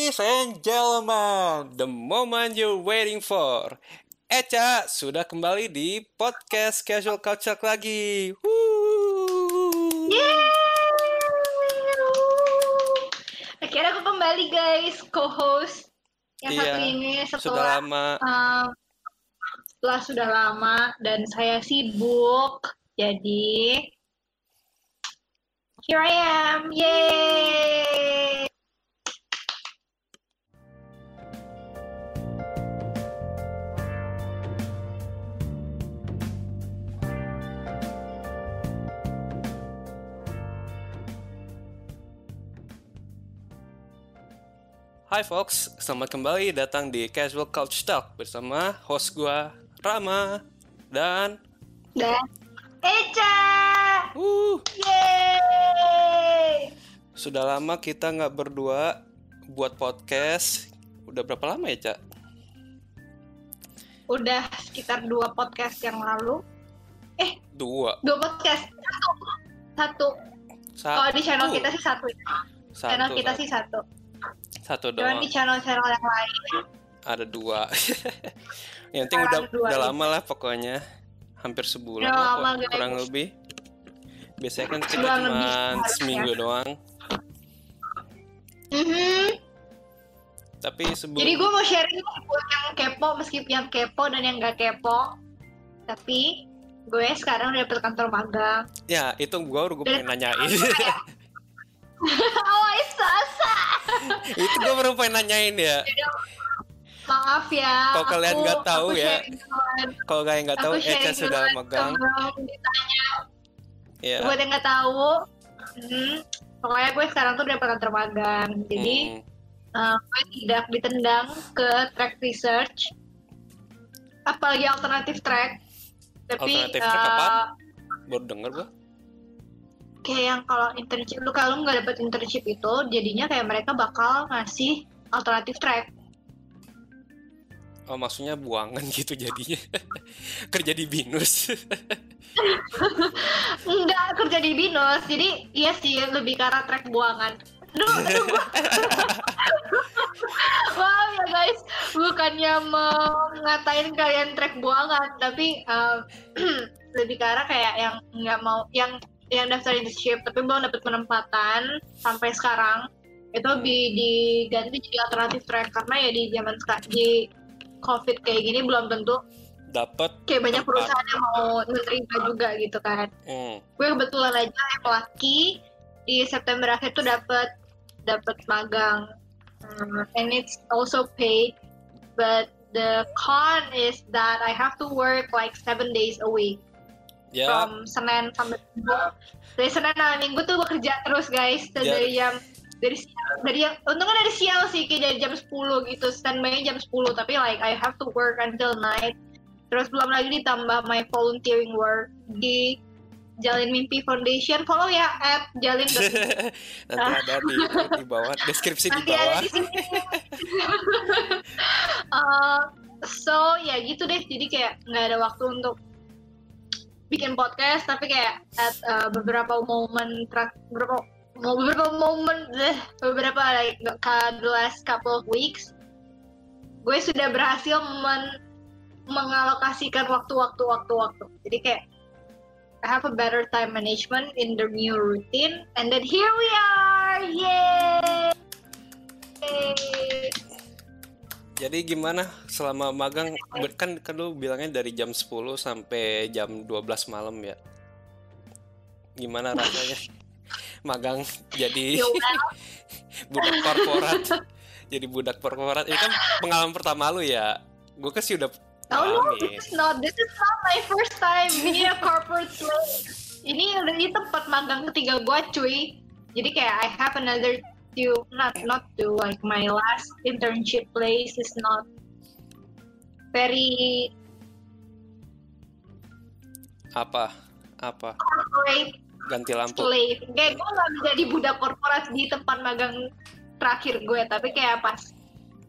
Ladies and gentlemen, the moment you're waiting for. Eca sudah kembali di podcast Casual Culture lagi. Woo! Akhirnya aku kembali guys, co-host yang Iya, satu ini Sudah setelah lama. um, setelah sudah lama dan saya sibuk. Jadi here I am. Yay! Hai folks, selamat kembali datang di Casual Couch Talk bersama host gua Rama dan Dan Eca! uh, Yeay! sudah lama kita nggak berdua buat podcast. Udah berapa lama ya, Cak? Udah sekitar dua podcast yang lalu. Dua. Dua podcast. Satu. Satu. Satu. Oh, di channel kita sih satu. Satu, channel kita satu. sih satu. Satu Cuman doang. di channel-channel yang lain Ada dua. Yang penting udah, dua udah lama lah pokoknya. Hampir sebulan Udah lah, lama, guys. kurang lebih. Biasanya kan kita cuma seminggu doang. Mhm. Tapi sebelum Jadi gue mau sharing buat yang kepo, meskipun yang kepo dan yang gak kepo. Tapi gue sekarang udah dapet kantor magang. ya itu gua udah gue pengen nanyain. oh, sasa. itu gue baru pengen nanyain ya. Maaf ya. Kalau kalian nggak tahu ya. Kalau kalian nggak tahu, Eca sudah megang. ditanya. Ya. Buat yang nggak tahu, hmm, pokoknya gue sekarang tuh udah dapet kantor magang. Jadi Hmm. uh, gue tidak ditendang ke track research, apalagi alternatif track. Tapi Alternatif track uh, apaan? baru denger gua. Kayak yang kalau internship lu kalau nggak dapet internship itu jadinya kayak mereka bakal ngasih alternatif track Oh maksudnya buangan gitu jadinya. Kerja di binus. nggak kerja di binus jadi iya sih lebih ke arah track buangan aduh aduh gua- wow ya guys bukannya mengatain kalian track buangan tapi uh, lebih ke arah kayak yang nggak mau yang yang daftar internship tapi belum dapat penempatan sampai sekarang itu di- diganti jadi alternatif track karena ya di zaman sekarang di covid kayak gini belum tentu Dapat. kayak banyak Tempat. perusahaan yang mau menerima juga gitu kan Hmm. gue kebetulan aja yang laki di September akhir tuh dapat dapat magang Hmm, and it's also paid but the con is that I have to work like seven days a week Ya, from Senin sampai Minggu. Dari Senin sampai Minggu tuh gue kerja terus guys. Ya. dari jam dari siang dari yang untungnya dari siang sih kayak dari jam 10 gitu. Standby jam 10 tapi like I have to work until night. Terus belum lagi ditambah my volunteering work di Jalin Mimpi Foundation. Follow ya at jalin nanti ada di, di bawah deskripsi di nanti ada bawah. di sini. Uh, so ya gitu deh. Jadi kayak nggak ada waktu untuk bikin podcast tapi kayak at uh, beberapa momen tra- beberapa mau beberapa momen deh beberapa like the last couple of weeks gue sudah berhasil men- mengalokasikan waktu-waktu waktu-waktu jadi kayak I have a better time management in the new routine and then here we are! Yay Jadi gimana selama magang kan kan lu bilangnya dari jam 10 sampai jam 12 malam ya. Gimana rasanya? magang jadi Ya well, budak korporat. jadi budak korporat. Ini kan pengalaman pertama lu ya. Gue kan sih udah Oh no, this is not this is not my first time being a corporate slave. Ini udah di tempat magang ketiga gua cuy. Jadi kayak I have another two, not not two, like my last internship place is not very apa? Apa? corporate Ganti lampu. slave. Kayak gue gak bisa jadi budak korporat di tempat magang terakhir gue, tapi kayak pas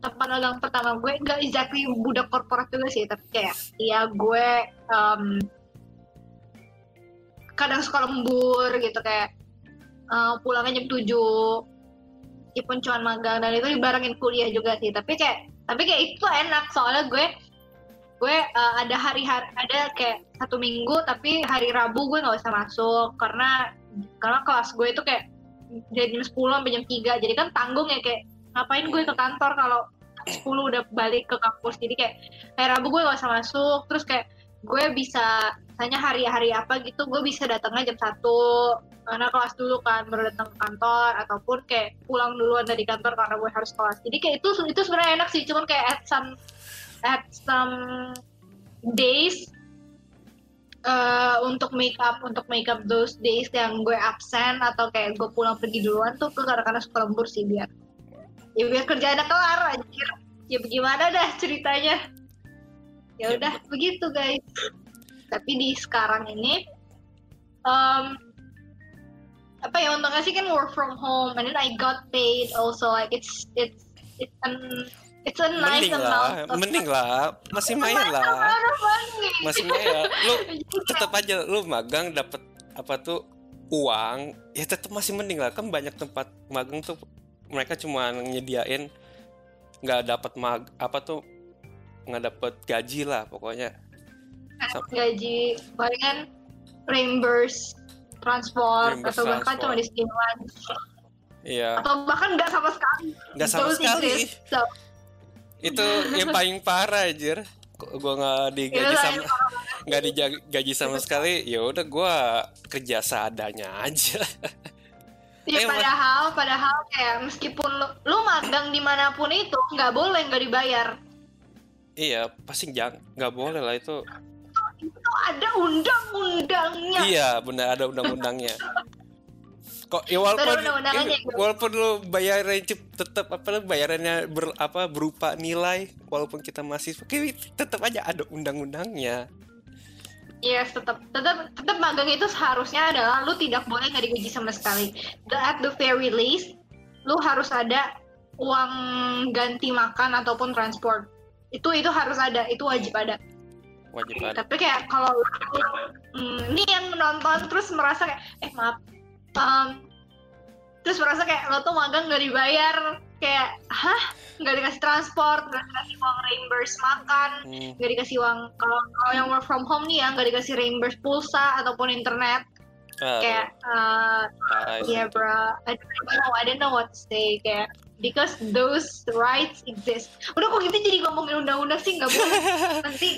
tempat magang pertama gue gak exactly budak korporat juga sih, tapi kayak ya gue um, kadang suka lembur gitu kayak uh, pulangnya jam 7 meskipun cuma magang dan itu dibarengin kuliah juga sih. Tapi kayak tapi kayak itu enak. Soalnya gue gue uh, ada hari-hari ada kayak satu minggu tapi hari Rabu gue nggak usah masuk. Karena karena kelas gue itu kayak dari jam 10 sampai jam 3 jadi kan tanggung ya kayak ngapain gue ke kantor kalau 10 udah balik ke kampus. Jadi kayak hari Rabu gue nggak usah masuk. Terus kayak gue bisa misalnya hari-hari apa gitu gue bisa datangnya jam satu. Karena kelas dulu kan baru datang ke kantor ataupun kayak pulang duluan dari kantor karena gue harus kelas. Jadi kayak itu itu sebenarnya enak sih cuman kayak at some at some days uh, untuk make up untuk make up those days yang gue absen atau kayak gue pulang pergi duluan tuh ke kadang-kadang suka lembur sih biar ya biar kerjaannya kelar anjir. Ya bagaimana dah ceritanya? Ya udah begitu guys tapi di sekarang ini um, apa ya untungnya sih kan work from home and then I got paid also like it's it's it's an it's a nice mending amount lah of mending lah. Masih main lah. masih main lu tetap aja lu magang dapat apa tuh uang ya tetap masih mending lah. Kan banyak tempat magang tuh mereka cuma nyediain nggak dapat mag apa tuh nggak dapat gaji lah pokoknya gaji palingan reimburse transport Reimburse atau bahkan transport. cuma di lunch iya. Atau bahkan nggak sama sekali. Nggak sama Those sekali. So, itu yang paling parah Kok gua nggak digaji sama nggak digaji sama sekali ya udah gua kerja seadanya aja. Ya Eh, padahal, padahal kayak meskipun lu, lu magang di mana pun itu nggak boleh nggak dibayar. iya pasti nggak boleh lah itu Itu ada undang-undangnya. iya benar ada undang-undangnya kok ya walaupun ya, walaupun lu bayarannya tetap apa bayarannya ber, apa berupa nilai walaupun kita masih tetap aja ada undang-undangnya Yes, tetap tetap tetap magang itu seharusnya adalah lu tidak boleh nggak digaji sama sekali. The, at the very least, lu harus ada uang ganti makan ataupun transport. Itu itu harus ada, itu wajib ada. Wajib ada Tapi kayak kalau hmm, ini yang menonton terus merasa kayak eh maaf, um, terus merasa kayak lo tuh magang nggak dibayar, kayak hah? Nggak dikasih transport, nggak dikasih uang reimburse makan, Hmm, nggak dikasih uang kalau kalau yang work from home nih ya nggak dikasih reimburse pulsa ataupun internet. Ah, kayak uh, yeah itu. bro I don't know I don't know what to say kayak because those rights exist. Udah kok gitu jadi ngomongin undang-undang sih nggak boleh. Nanti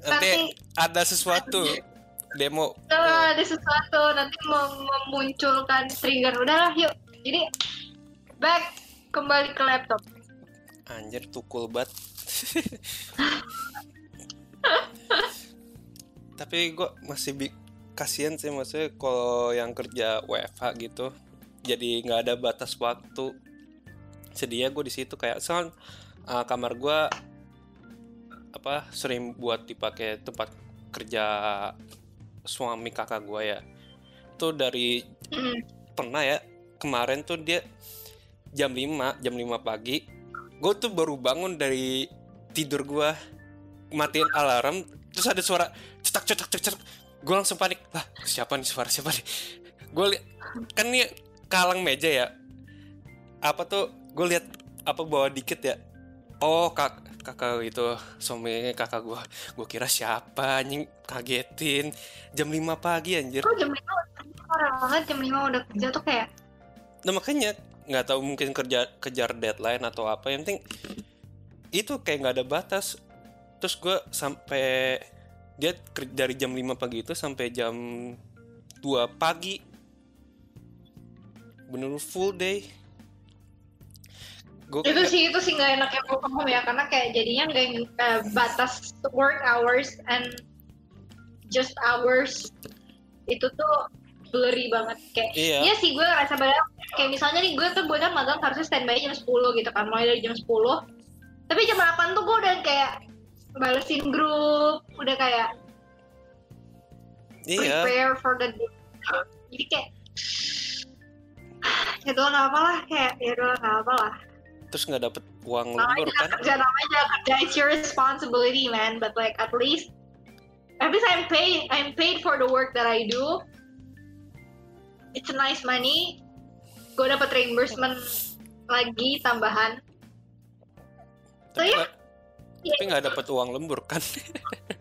nanti nanti ada sesuatu. Demo. Uh, ada sesuatu nanti mem- memunculkan trigger. Udahlah yuk. Jadi back kembali ke laptop. Anjir tukul banget. Tapi gue masih bi kasihan sih maksudnya kalau yang kerja WFH gitu jadi nggak ada batas waktu sedia gue di situ kayak soal uh, kamar gue apa sering buat dipakai tempat kerja suami kakak gue ya. Itu dari Hmm. pernah ya kemarin tuh dia jam 5 jam 5 pagi gue tuh baru bangun dari tidur gue matiin alarm terus ada suara cetak cetak cetak cetak. Gue langsung panik lah siapa nih suara siapa nih? Gue li- kan nih kalang meja ya. Apa tuh gue lihat apa bawa dikit ya. Oh kak kakak itu suami kakak gue gue kira siapa anjing? Kagetin. Jam 5 pagi anjir. Kok jam lima parah banget? Jam lima udah kerja tuh kayak Nah makanya nggak tahu mungkin kerja kejar deadline atau apa. Yang penting itu kayak nggak ada batas. Terus gue sampai dia dari jam 5 pagi itu sampai jam 2 pagi. Bener full day. Gue itu sih itu sih nggak enaknya work from home ya karena kayak jadinya nggak uh, batas work hours and just hours. Itu tuh blurry banget kayak Iya. iya sih gue ngerasa padahal kayak misalnya nih gue tuh gue kan magang harusnya standby jam 10 gitu kan mulai dari jam 10 tapi jam 8 tuh gue udah kayak balesin grup udah kayak iya. prepare for the day. Jadi kayak ya udah nggak apa lah kayak ya nggak apa lah Terus nggak dapet uang namanya lembur kan? kerja namanya kerja it's your responsibility man but like at least at least I'm paid I'm paid for the work that I do it's a nice money gue dapat reimbursement lagi tambahan so Tapi ya nggak- tapi nggak dapat uang lembur kan?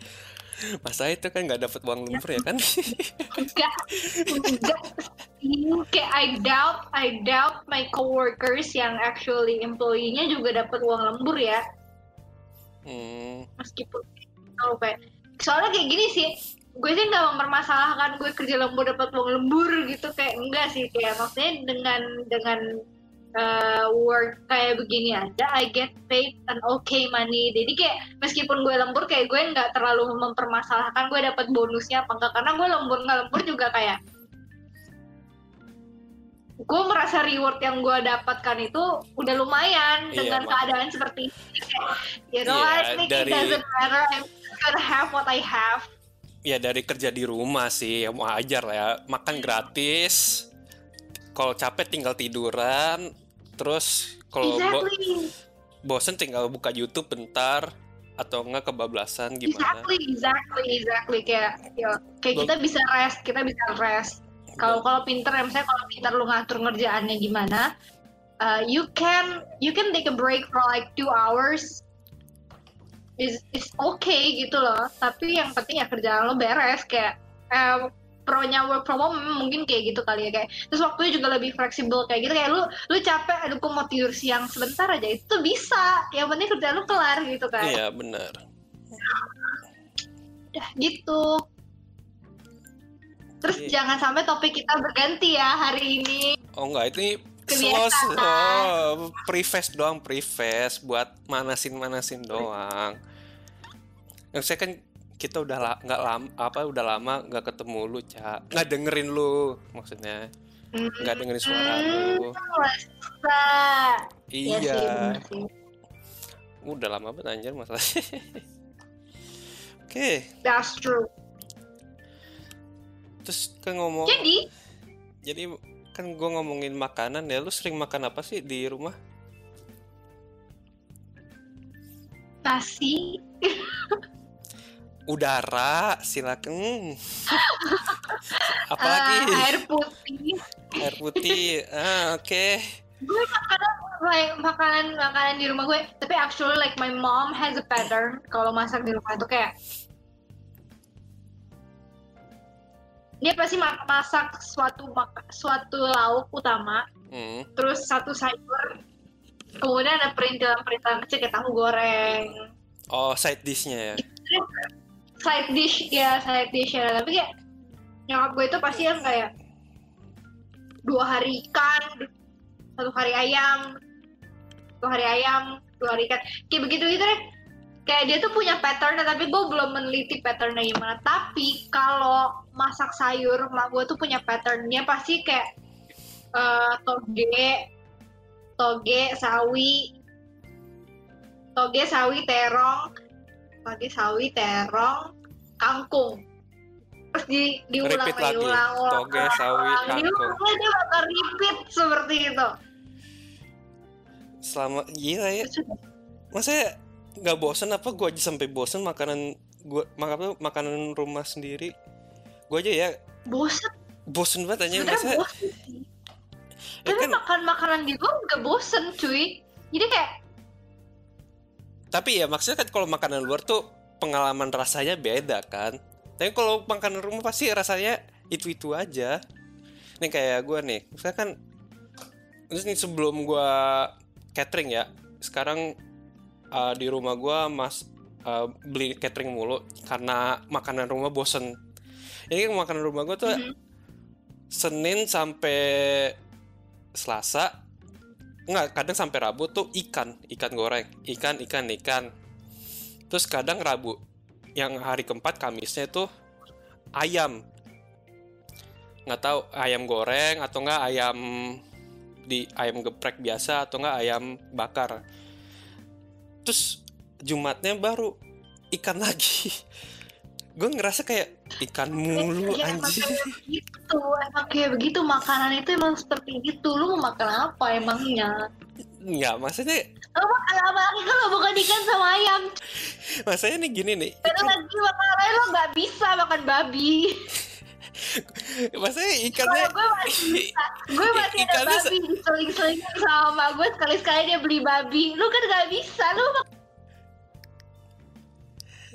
Masa itu kan nggak dapat uang lembur ya kan? enggak enggak. Kayak I doubt I doubt my coworkers yang actually employee-nya juga dapat uang lembur ya. Hmm, meskipun kalau kayak soalnya kayak gini sih gue sih nggak mempermasalahkan gue kerja lembur dapat uang lembur gitu kayak enggak sih kayak maksudnya dengan dengan uh, work kayak begini aja I get paid an okay money. Jadi kayak meskipun gue lembur kayak gue nggak terlalu mempermasalahkan gue dapat bonusnya apa enggak. Karena gue lembur nggak lembur juga kayak gue merasa reward yang gue dapatkan itu udah lumayan Iya, dengan keadaan seperti ini you know Iya, what like, dari- it doesn't matter I'm gonna have what I have ya dari kerja di rumah sih, ya mau ajar lah ya. Makan gratis. Kalau capek tinggal tiduran. Terus kalau bo- exactly bosen tinggal buka YouTube bentar atau enggak kebablasan gimana? exactly exactly exactly kayak ya, kayak kita bisa rest kita bisa rest kalau kalau pinter ya misalnya kalau pinter lu ngatur ngerjaannya gimana uh, you can you can take a break for like two hours is is okay gitu loh tapi yang penting ya kerjaan lo beres kayak eh, pro-nya work from home memang mungkin kayak gitu kali ya kayak terus waktunya juga lebih fleksibel kayak gitu kayak lu lu capek aduh gue mau tidur siang sebentar aja itu bisa yang penting kerjaan lu kelar gitu kan Iya benar. Udah gitu. Terus Iya. jangan sampai topik kita berganti ya hari ini. Oh enggak, ini slow slow preface doang preface buat manasin manasin doang. Yang saya kan kita udah la- nggak lama apa udah lama nggak ketemu lu cak nggak dengerin lu maksudnya nggak dengerin suara lu Masa. Iya bener sih. udah lama banget anjir masalahnya oke That's true. Terus kan ngomong Jadi, jadi kan gue ngomongin makanan ya lu sering makan apa sih di rumah? Nasi, udara silakan apalagi? Ah, air putih. air putih ah oke. Gue kadang like, makanan makanan di rumah gue, tapi actually like my mom has a pattern kalau masak di rumah itu kayak dia pasti ma- masak suatu suatu lauk utama Hmm. terus satu sayur. Kemudian ada perintilan-perintilan kecil kayak tahu goreng. Oh side dishnya ya? Side dish ya side dish ya. Tapi kayak nyokap gue itu pasti yang kayak dua hari ikan satu hari ayam dua hari ayam dua hari ikan. Kayak begitu gitu deh kayak dia tuh punya patternnya tapi gue belum meneliti patternnya gimana tapi kalau masak sayur mak gue tuh punya patternnya pasti kayak eh, toge toge sawi toge sawi terong toge sawi terong kangkung terus di diulang Repeat lagi. diulang ulang, Toge, sawi, ulang. kangkung. Diulang, dia bakal repeat seperti itu selama gila ya masa nggak bosen apa gue aja sampai bosen makanan gua makan makanan rumah sendiri. Gue aja ya. Bosen. Bosen banget aja masa bosen sih. Ya tapi kan makan makanan di luar gak bosen cuy. Jadi kayak tapi ya maksudnya kan kalau makanan luar tuh pengalaman rasanya beda kan. Tapi kalau makanan rumah pasti rasanya itu itu aja. Nih kayak gue nih misalnya kan terus nih sebelum gue catering ya sekarang uh, di rumah gue mas uh, beli catering mulu karena makanan rumah bosen ini kan makanan rumah gue tuh Mhm. Senin sampai Selasa Enggak, kadang sampai Rabu tuh ikan, ikan goreng, ikan, ikan, ikan. Terus kadang Rabu, yang hari keempat Kamisnya tuh ayam. Nggak tahu ayam goreng atau enggak ayam di ayam geprek biasa atau enggak ayam bakar. Terus Jumatnya baru ikan lagi. Gue ngerasa kayak ikan mulu ya, anjir. begitu emang kayak begitu makanan itu emang seperti itu lu mau makan apa emangnya Enggak, maksudnya lo makan apa lagi kalau bukan ikan sama ayam maksudnya nih gini nih. Karena lagi makan lo nggak bisa makan babi Maksudnya ikannya gue masih bisa, gue masih ada Ikannya babi diseling-selingin sama mama gue sekali-sekali dia beli babi. Lu kan gak bisa, lu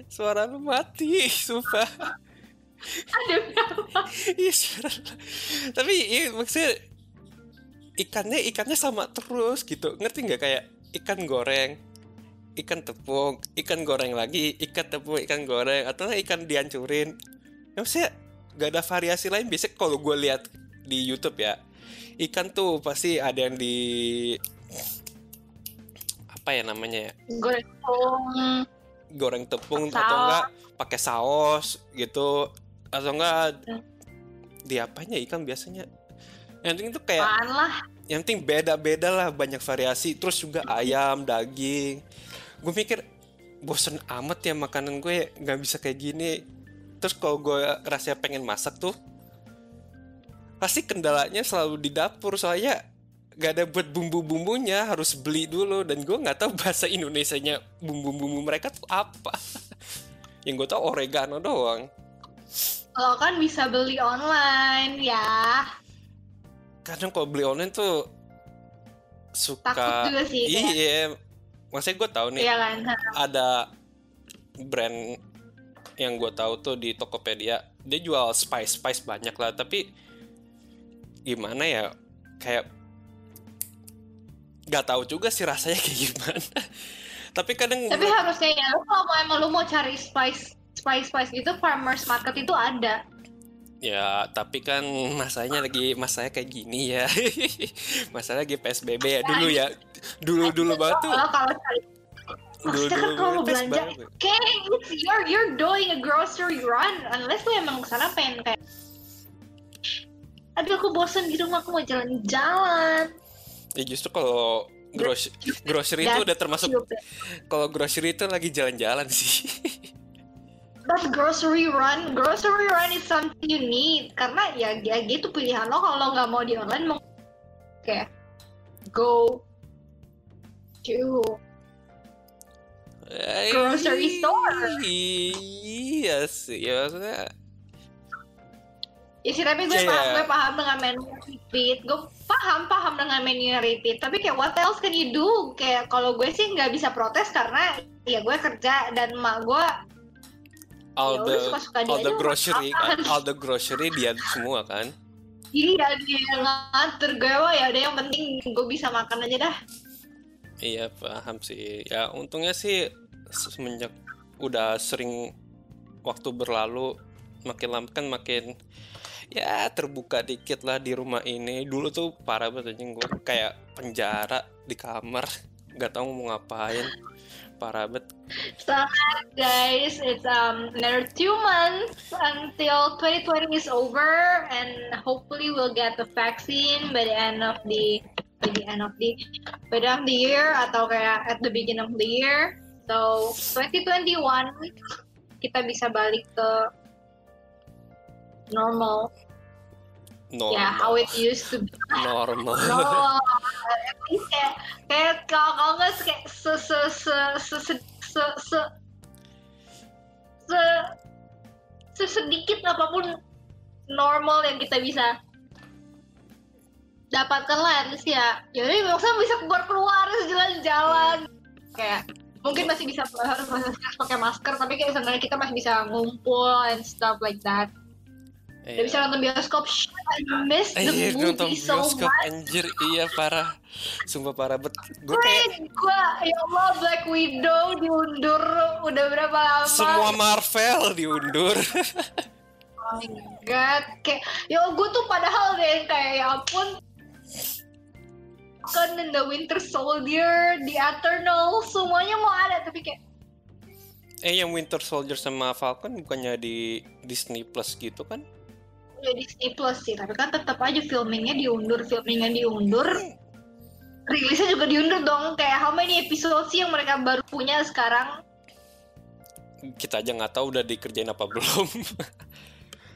suara lu mati, sumpah. ada? Iya suara. Tapi iya, maksudnya ikannya ikannya sama terus gitu. Ngerti nggak kayak ikan goreng, ikan tepung, ikan goreng lagi, ikan tepung, ikan goreng, atau ikan dihancurin. Ya, maksudnya nggak ada variasi lain. Biasanya kalau gue lihat di YouTube ya, ikan tuh pasti ada yang di apa ya namanya ya? Goreng tepung. goreng tepung atau enggak pakai saus gitu. Atau enggak di apanya ikan biasanya? Yang penting itu kayak Apaan lah. yang penting beda-beda lah banyak variasi. Terus juga ayam daging. Gue mikir bosen amat ya makanan gue nggak bisa kayak gini terus kalau gue rasanya pengen masak tuh pasti kendalanya selalu di dapur soalnya gak ada buat bumbu-bumbunya harus beli dulu dan gue nggak tahu bahasa Indonesianya bumbu-bumbu mereka tuh apa yang gue tahu oregano doang Lo kan bisa beli online ya. kadang kalau beli online tuh suka Takut juga sih. iya maksudnya gue tahu nih Iya kan. ada brand yang gue tahu tuh di Tokopedia dia jual spice spice banyak lah. Tapi gimana ya kayak nggak tahu juga sih rasanya kayak gimana. Tapi kadang Tapi harusnya ya lu kalau mau emang lu mau cari spice spice spice gitu farmers market itu ada. ya tapi kan masanya lagi masanya kayak gini ya. Masalah lagi PSBB ya dulu ya. Dulu dulu banget tuh. Kalau cari Maksudnya kan kalau mau belanja, PSBB. kayak it's you're you're doing a grocery run unless lu emang ke sana pengen kayak Aduh aku bosan di rumah aku mau jalan-jalan. ya justru kalau gros grocery itu udah termasuk kalau grocery itu lagi jalan-jalan sih But grocery run, grocery run is something you need karena ya, ya gitu pilihan lo kalau nggak mau di online mau kayak go to Grocery store. Iya sih, ya maksudnya ya sih tapi gue Iya. paham gue paham dengan menu repeat gue paham paham dengan menu repeat tapi kayak what else can you do kayak kalau gue sih nggak bisa protes karena ya gue kerja dan emak gue all Ya the suka-suka dia all the grocery kan, all the grocery dia semua kan. iya dia ngatur gue wah ya udah yang penting gue bisa makan aja dah Iya paham sih. Ya untungnya sih semenjak udah sering waktu berlalu makin lama kan makin ya terbuka dikit lah di rumah ini. Dulu tuh parah banget gue kayak penjara di kamar nggak tahu mau ngapain. Parah banget. so guys it's um another two months until 2020 is over and hopefully we'll get the vaccine by the end of the at the end of the by the of the year atau kayak at the beginning of the year. So 2021 kita bisa balik ke normal. Ya, normal. Yeah, how it used to be. Normal. kayak kayak kalau kalau nggak kayak se se se se se se se, se sesedikit apa pun normal yang kita bisa dapatkan lah at least ya. Yaudah maksudnya bisa keluar keluar jalan-jalan kayak mungkin masih bisa harus pakai masker tapi kayak sebenarnya kita masih bisa ngumpul and stuff like that. Udah Iya. bisa nonton bioskop. Shit, I miss the Iya, nonton movie so bioskop much. anjir. Iya parah. Sumpah parah. Bet gue kayak gue ya Allah Black Widow diundur. Udah berapa lama? Semua Marvel diundur. Oh my god. Kayak ya gue tuh padahal deh kayak ya ampun kan and the Winter Soldier, The Eternal, semuanya mau ada tapi kayak eh yang Winter Soldier sama Falcon bukannya di Disney Plus gitu kan? Ya Disney Plus sih tapi kan tetap aja filmingnya diundur filmingnya diundur. Rilisnya juga diundur dong kayak how many episode sih yang mereka baru punya sekarang? Kita aja nggak tahu udah dikerjain apa belum.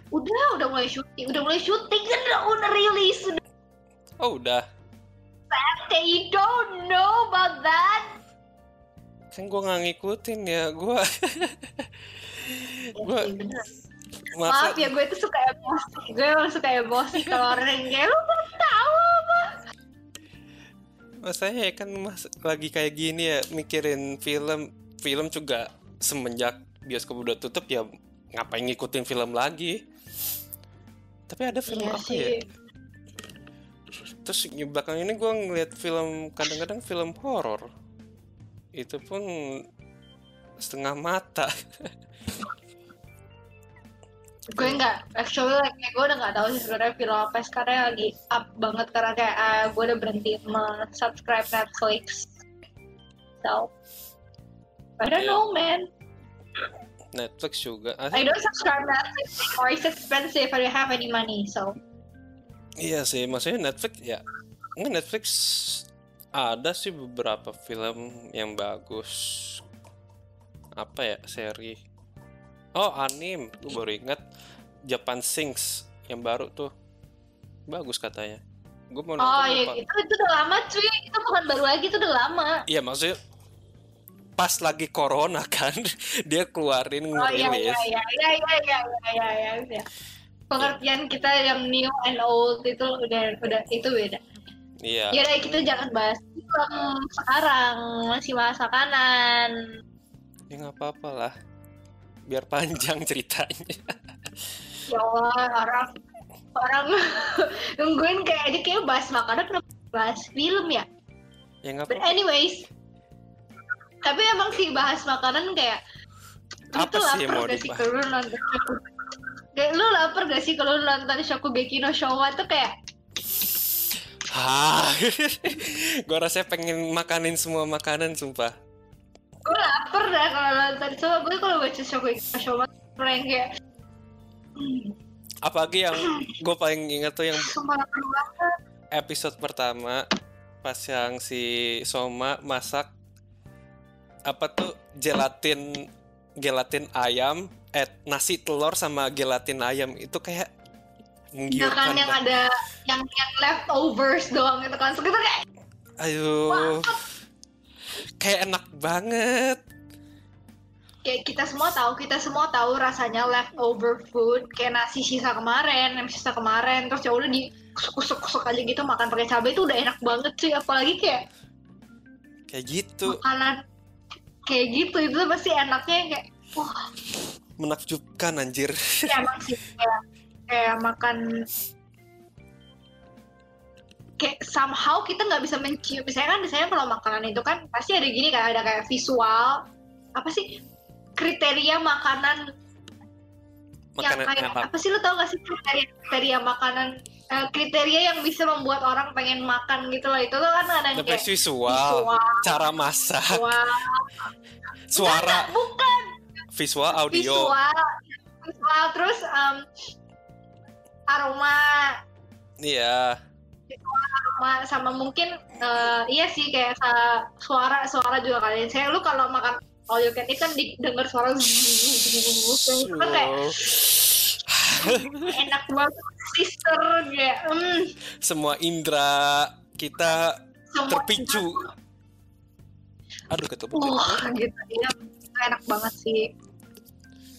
Udah udah mulai syuting udah mulai syuting kan udah, udah rilis udah oh udah kayak you don't know about that kan gue nggak ngikutin ya gue bener. masa Maaf ya gue tuh suka emosi. Gue emang suka emosi kalau orang kayak lu belum tahu apa. masanya ya kan mas lagi kayak gini ya mikirin film film juga semenjak bioskop udah tutup ya ngapain ngikutin film lagi tapi ada film Iya apa sih. ya terus belakang ini gue ngeliat film kadang-kadang film horor. Itu pun setengah mata. Gue nggak actually like gue udah nggak tahu sih sebenarnya film apa sekarang yang lagi up banget karena kayak ah, gue udah berhenti subscribe Netflix. So I don't Iya. know man. Netflix juga. Ah, I don't subscribe Netflix. Anymore it's expensive I don't have any money so Iya sih, maksudnya Netflix ya. Enggak Netflix ada sih beberapa film yang bagus. Apa ya seri? Oh anim, gue baru inget Japan Sings yang baru tuh bagus katanya. Gue mau nonton. Oh iya, itu itu udah lama cuy, itu bukan baru lagi, itu udah lama. Iya maksudnya pas lagi corona kan dia keluarin ngerilis. Oh iya iya, iya iya iya iya iya iya iya. iya, iya pengertian kita yang new and old itu udah udah itu beda Iya. Ya udah kita jangan bahas film sekarang masih masa kanan. Ya nggak apa-apa lah. Biar panjang ceritanya. Ya Allah orang orang nungguin kayak aja kayak bahas makanan kenapa bahas film ya. Ya nggak But apa-apa. anyways, tapi emang sih bahas makanan kayak Apa tuh sih lapar mau gak sih Kayak lu lapar gak sih kalau lu nonton Shokugeki no Showa tuh kayak Hah, gue rasanya pengen makanin semua makanan, sumpah. gue lapar dah kalau nonton. Showa gue kalau baca Shokugeki no Showa tuh yang kayak hmm, Apalagi yang gue paling ingat tuh yang episode pertama pas yang si Soma masak apa tuh gelatin gelatin ayam, eh nasi telur sama gelatin ayam itu kayak Ya menggiurkan. kan yang banget. ada yang yang leftovers doang gitu kan. So kita kayak Aduh, kayak enak banget. kayak kita semua tahu kita semua tahu rasanya leftover food kayak nasi sisa kemarin yang sisa kemarin terus ya udah di kusuk kusuk aja gitu makan pakai cabai itu udah enak banget sih apalagi kayak Kayak gitu, makanan kayak gitu itu pasti enaknya kayak wah menakjubkan anjir. ya emang sih. Kayak kayak makan kayak somehow kita nggak bisa mencium. Misalnya kan misalnya kalau makanan itu kan pasti ada gini kan ada kayak visual apa sih kriteria makanan yang Makanan kayak apa? apa sih lu tau gak sih kriteria kriteria makanan eh, kriteria yang bisa membuat orang pengen makan gitu loh. Itu tuh kan ada yang kayak visual, visual, cara masak, visual suara, bukan visual, audio. visual visual terus em, aroma Iya. aroma sama mungkin eh, iya sih kayak suara suara juga kali saya lu kalau makan all you can eat kan didengar suara itu kan kayak enak banget sister kayak hmm, Semua indera kita semua terpicu. Aduh ketemu. Wah, gitu ya enak banget sih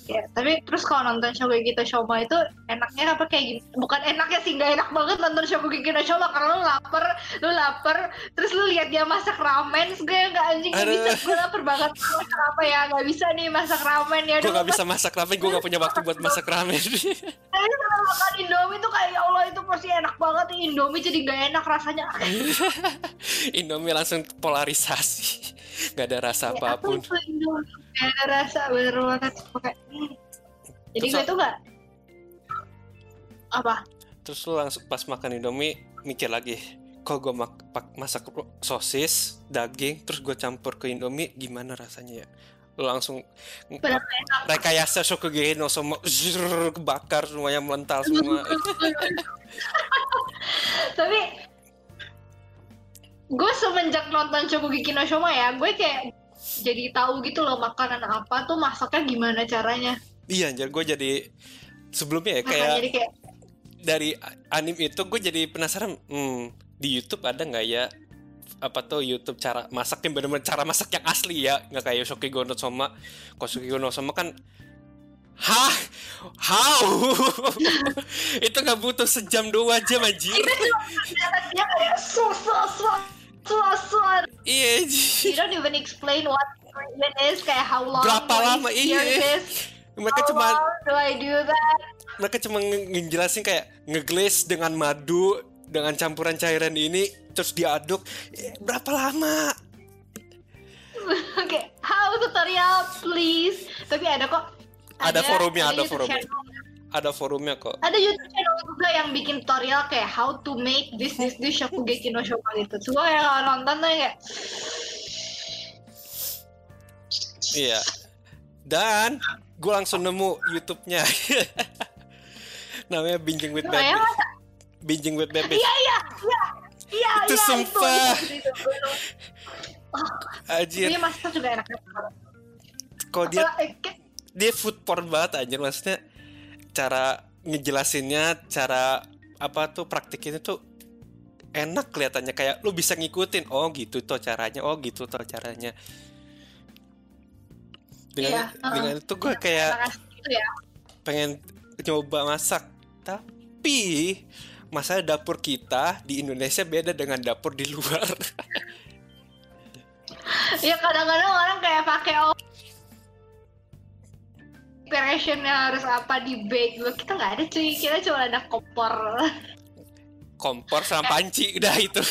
ya tapi terus kalau nonton Shokugeki no Shoma itu enaknya apa kayak gini bukan enaknya sih nggak enak banget nonton Shokugeki no Shoma karena lu lapar lu lapar terus lu lihat dia masak ramen gue nggak anjing nggak Aduh. bisa gue lapar banget masak apa ya nggak bisa nih masak ramen ya Gue udah gak bisa masak ramen, gue gak punya waktu buat masak ramen. tapi kalau makan Indomie tuh kayak ya Allah itu pasti enak banget Indomie jadi gak enak rasanya Indomie langsung polarisasi. Gak ada rasa Ya, apa pun. Gak ada rasa bener banget Kayak, hmm. jadi Terus gue tuh gak apa Terus lu langsung pas makan Indomie mikir lagi. Kok gue mak- pak- masak sosis, daging, terus gue campur ke Indomie, gimana rasanya ya? Lu langsung rekayasa Shokugeki no Soma zrrr, kebakar semuanya melental semua. tapi gue semenjak nonton Shokugeki no Shoma ya gue kayak jadi tahu gitu loh makanan apa tuh masaknya gimana caranya iya anjir gue jadi sebelumnya ya kayak jadi kayak dari anim itu gue jadi penasaran hmm, di YouTube ada nggak ya apa tuh YouTube cara masak yang bener-bener cara masak yang asli ya nggak kayak Shokugeki no Soma kalau Shokugeki no Soma kan Hah? How? itu nggak butuh sejam dua jam anjir. Kita cuma dia kayak so so so. Iya, You don't even explain what it is kayak how long Berapa lama? Iya. this? mereka How cuma long do I do that? mereka cuma nge- ngejelasin kayak ngeglaze dengan madu dengan campuran cairan ini terus diaduk Eh, berapa lama Oke, how tutorial please. Tapi ada kok. Ada forumnya, ada forumnya. channel. Ada forumnya kok. Ada YouTube channel juga yang bikin tutorial kayak how to make this this this Shokugeki no Shoka gitu. Semua yang kalau nonton tuh kayak iya. Dan gue langsung nemu YouTube-nya. Namanya binging with baby. binging with baby. Iya iya iya. Iya Itu iya sumpah. itu, itu, itu, itu. Anjir, Iya masak juga enak. Kok dia eh, dia food porn banget anjir maksudnya cara ngejelasinnya cara apa tuh praktikinnya tuh enak kelihatannya kayak lu bisa ngikutin oh gitu tuh caranya oh gitu tuh caranya dengan Iya, uh-uh. dengan itu gue kayak enak gitu ya. pengen coba masak tapi masalah dapur kita di Indonesia beda dengan dapur di luar Ya kadang-kadang orang kayak pakai preparationnya harus apa di bake. Lo kita nggak ada cuy. Kita cuma ada kompor. Kompor sama panci udah itu.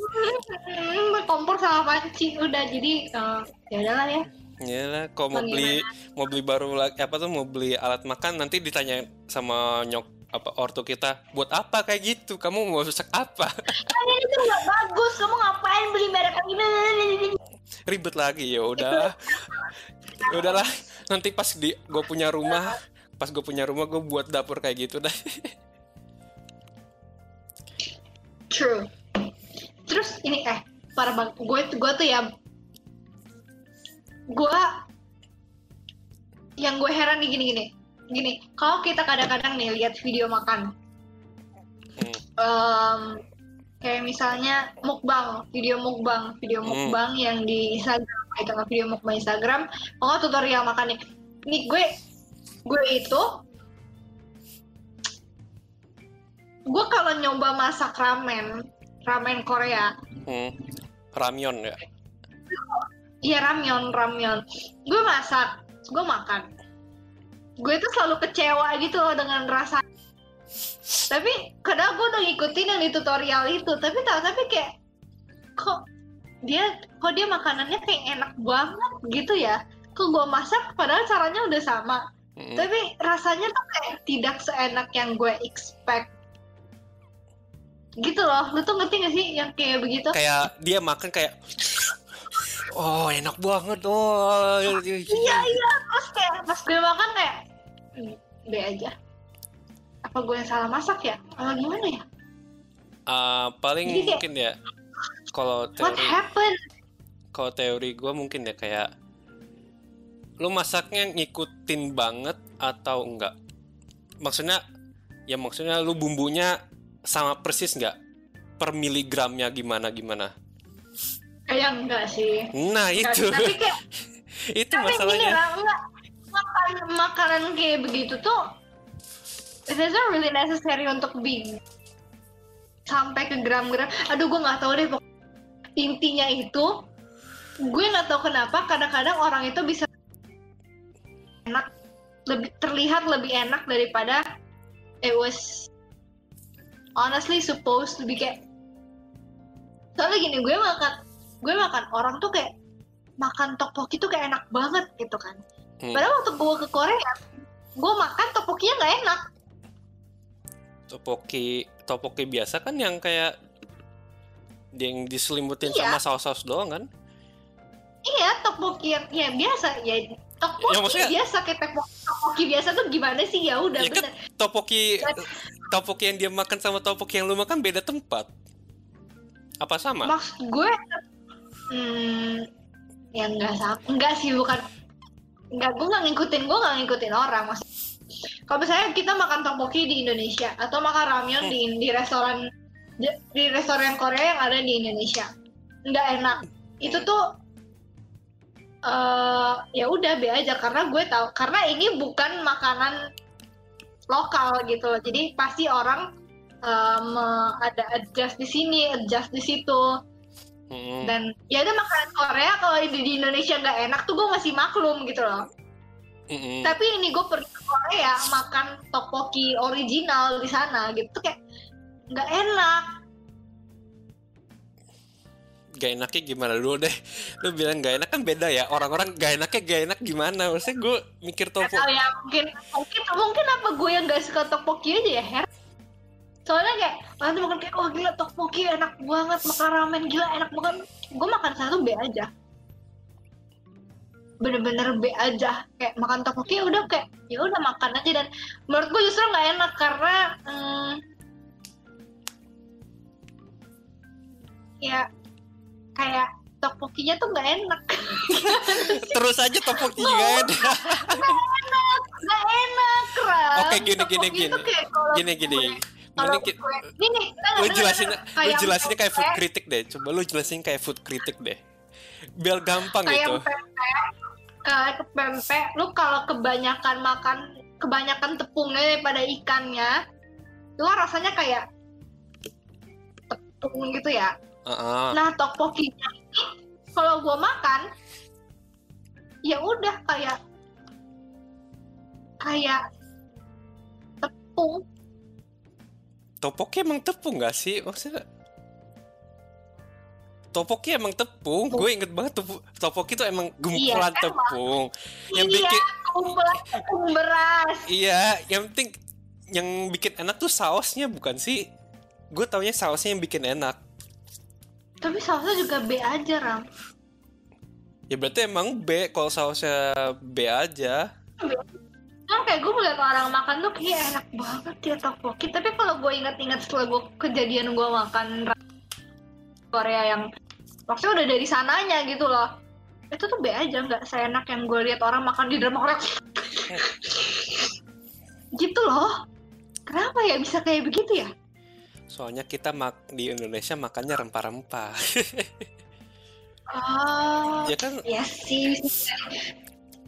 Hmm, kompor sama panci udah. Jadi eh, ya udahlah ya. Ya lah, kok mau beli mau beli baru lagi apa tuh mau beli alat makan nanti ditanya sama nyok apa ortu kita buat apa? Kayak gitu. Kamu mau rusak apa? Kan ini tuh nggak bagus. Kamu ngapain beli merek ini? Ribet lagi ya udah ya udahlah nanti pas di gue punya rumah pas gue punya rumah gue buat dapur kayak gitu dah. True. Terus ini eh para bang gue gue tuh ya gue yang gue heran nih gini gini gini. Kalau kita kadang-kadang nih lihat video makan Hmm. Kayak misalnya mukbang video mukbang video Hmm. mukbang yang di Instagram itu nggak video mukbang Instagram pokoknya tutorial makan nih nih gue gue itu gue kalau nyoba masak ramen ramen Korea hmm. ramyon ya Iya ramyon, ramyon. Gue masak, gue makan. Gue tuh selalu kecewa gitu loh dengan rasa. Tapi kadang gue udah ngikutin yang di tutorial itu, tapi tak tapi kayak kok dia kok dia makanannya kayak enak banget gitu ya. Kok gue masak padahal caranya udah sama. Hmm. Tapi rasanya tuh kayak tidak seenak yang gue expect. Gitu loh, lu tuh ngerti gak sih yang kayak begitu? kayak dia makan kayak oh enak banget oh Iya iya, terus kayak pas gue makan kayak "Hmm, B aja. Apa gue yang salah masak ya? Apa gimana ya? Ah, paling Jadi kayak- mungkin ya kalau What teori happened? kalau teori gue mungkin ya kayak lu masaknya ngikutin banget atau enggak maksudnya ya maksudnya lu bumbunya sama persis nggak per miligramnya gimana gimana Kayak enggak sih. nah Enggak, itu Tapi kayak itu tapi gini masalahnya lah, enggak makan makanan kayak begitu tuh it isn't really necessary untuk be sampai ke gram-gram. Aduh gue nggak tahu deh. Intinya itu gue nggak tahu kenapa kadang-kadang orang itu bisa enak lebih terlihat lebih enak daripada it was honestly supposed to be kayak soalnya gini gue makan gue makan orang tuh kayak makan tteokbokki tuh kayak enak banget gitu kan Hmm. padahal waktu gue ke Korea gue makan tteokbokkinya nggak enak topoki topoki biasa kan yang kayak yang diselimutin Iya. sama saus-saus doang kan? Iya yang ya biasa. Ya tteokbokki Ya, maksudnya- biasa kayak tteokbokki, tteokbokki biasa tuh gimana sih? Ya udah Ya kan, topoki topoki yang dia makan sama topoki yang lu makan beda tempat. Apa sama? Maksud gue hmm, ya enggak sama enggak sih bukan enggak gue nggak ngikutin gue nggak ngikutin orang mas kalau misalnya kita makan tteokbokki di Indonesia atau makan ramyeon di di restoran di, di restoran Korea yang ada di Indonesia nggak enak. Itu tuh eh ya udah be aja. Karena gue tahu karena ini bukan makanan lokal gitu loh. Jadi pasti orang em, ada adjust di sini adjust di situ. Mm-mm. dan ya udah makanan Korea kalau di, di Indonesia nggak enak tuh gue masih maklum gitu loh Mm-mm. tapi ini gue pergi ke Korea makan tteokbokki original di sana gitu. Kayak nggak enak. Gak enaknya gimana? Dulu deh lu bilang gak enak kan beda ya. Orang-orang gak enaknya gak enak gimana? Maksudnya gue mikir Gak tofu. tahu ya mungkin mungkin mungkin apa gue yang gak suka tteokbokki aja ya? Her? Soalnya kayak nanti makan kayak oh gila tteokbokki enak banget makan ramen gila enak banget. Gue makan satu B aja bener-bener B aja kayak makan tteokbokki ya udah kayak ya udah makan aja. Dan menurut gue justru nggak enak karena hmm, ya kayak tteokbokkinya tuh nggak enak. Terus aja topoki gak ada nggak enak Ram. Oke, gini, gini, gini. gini gini. kalau gue gini lu nggak- jelasin lu jelasinnya kayak food critic deh. Coba lu jelasin kayak food critic deh. Biar gampang kayak gitu kayak pempek lu kalau kebanyakan makan kebanyakan tepungnya daripada ikannya lu rasanya kayak tepung gitu ya? Heeh. nah tteokbokkinya ini kalau gua makan ya udah kayak kayak tepung. Topoki emang tepung gak sih? Maksudnya topoki emang tepung. Gue inget banget tepu- topoki itu emang gumpulan emang. tepung. Yang iya bikin kumpulan tepung beras. Iya yang penting yang bikin enak tuh sausnya bukan sih? Gue taunya sausnya yang bikin enak. Tapi sausnya juga B aja ram. Ya berarti emang B kalau sausnya B aja. Kan kayak gue melihat orang makan tuh kayak enak banget ya tteokbokki tapi kalau gue ingat-ingat setelah gue kejadian gue makan Korea yang maksudnya udah dari sananya gitu loh. Itu tuh be aja nggak seenak yang gue lihat orang makan di drama Korea gitu loh. Kenapa ya bisa kayak begitu ya? Soalnya kita mak di Indonesia makannya rempah-rempah. Oh ya kan? ya sih.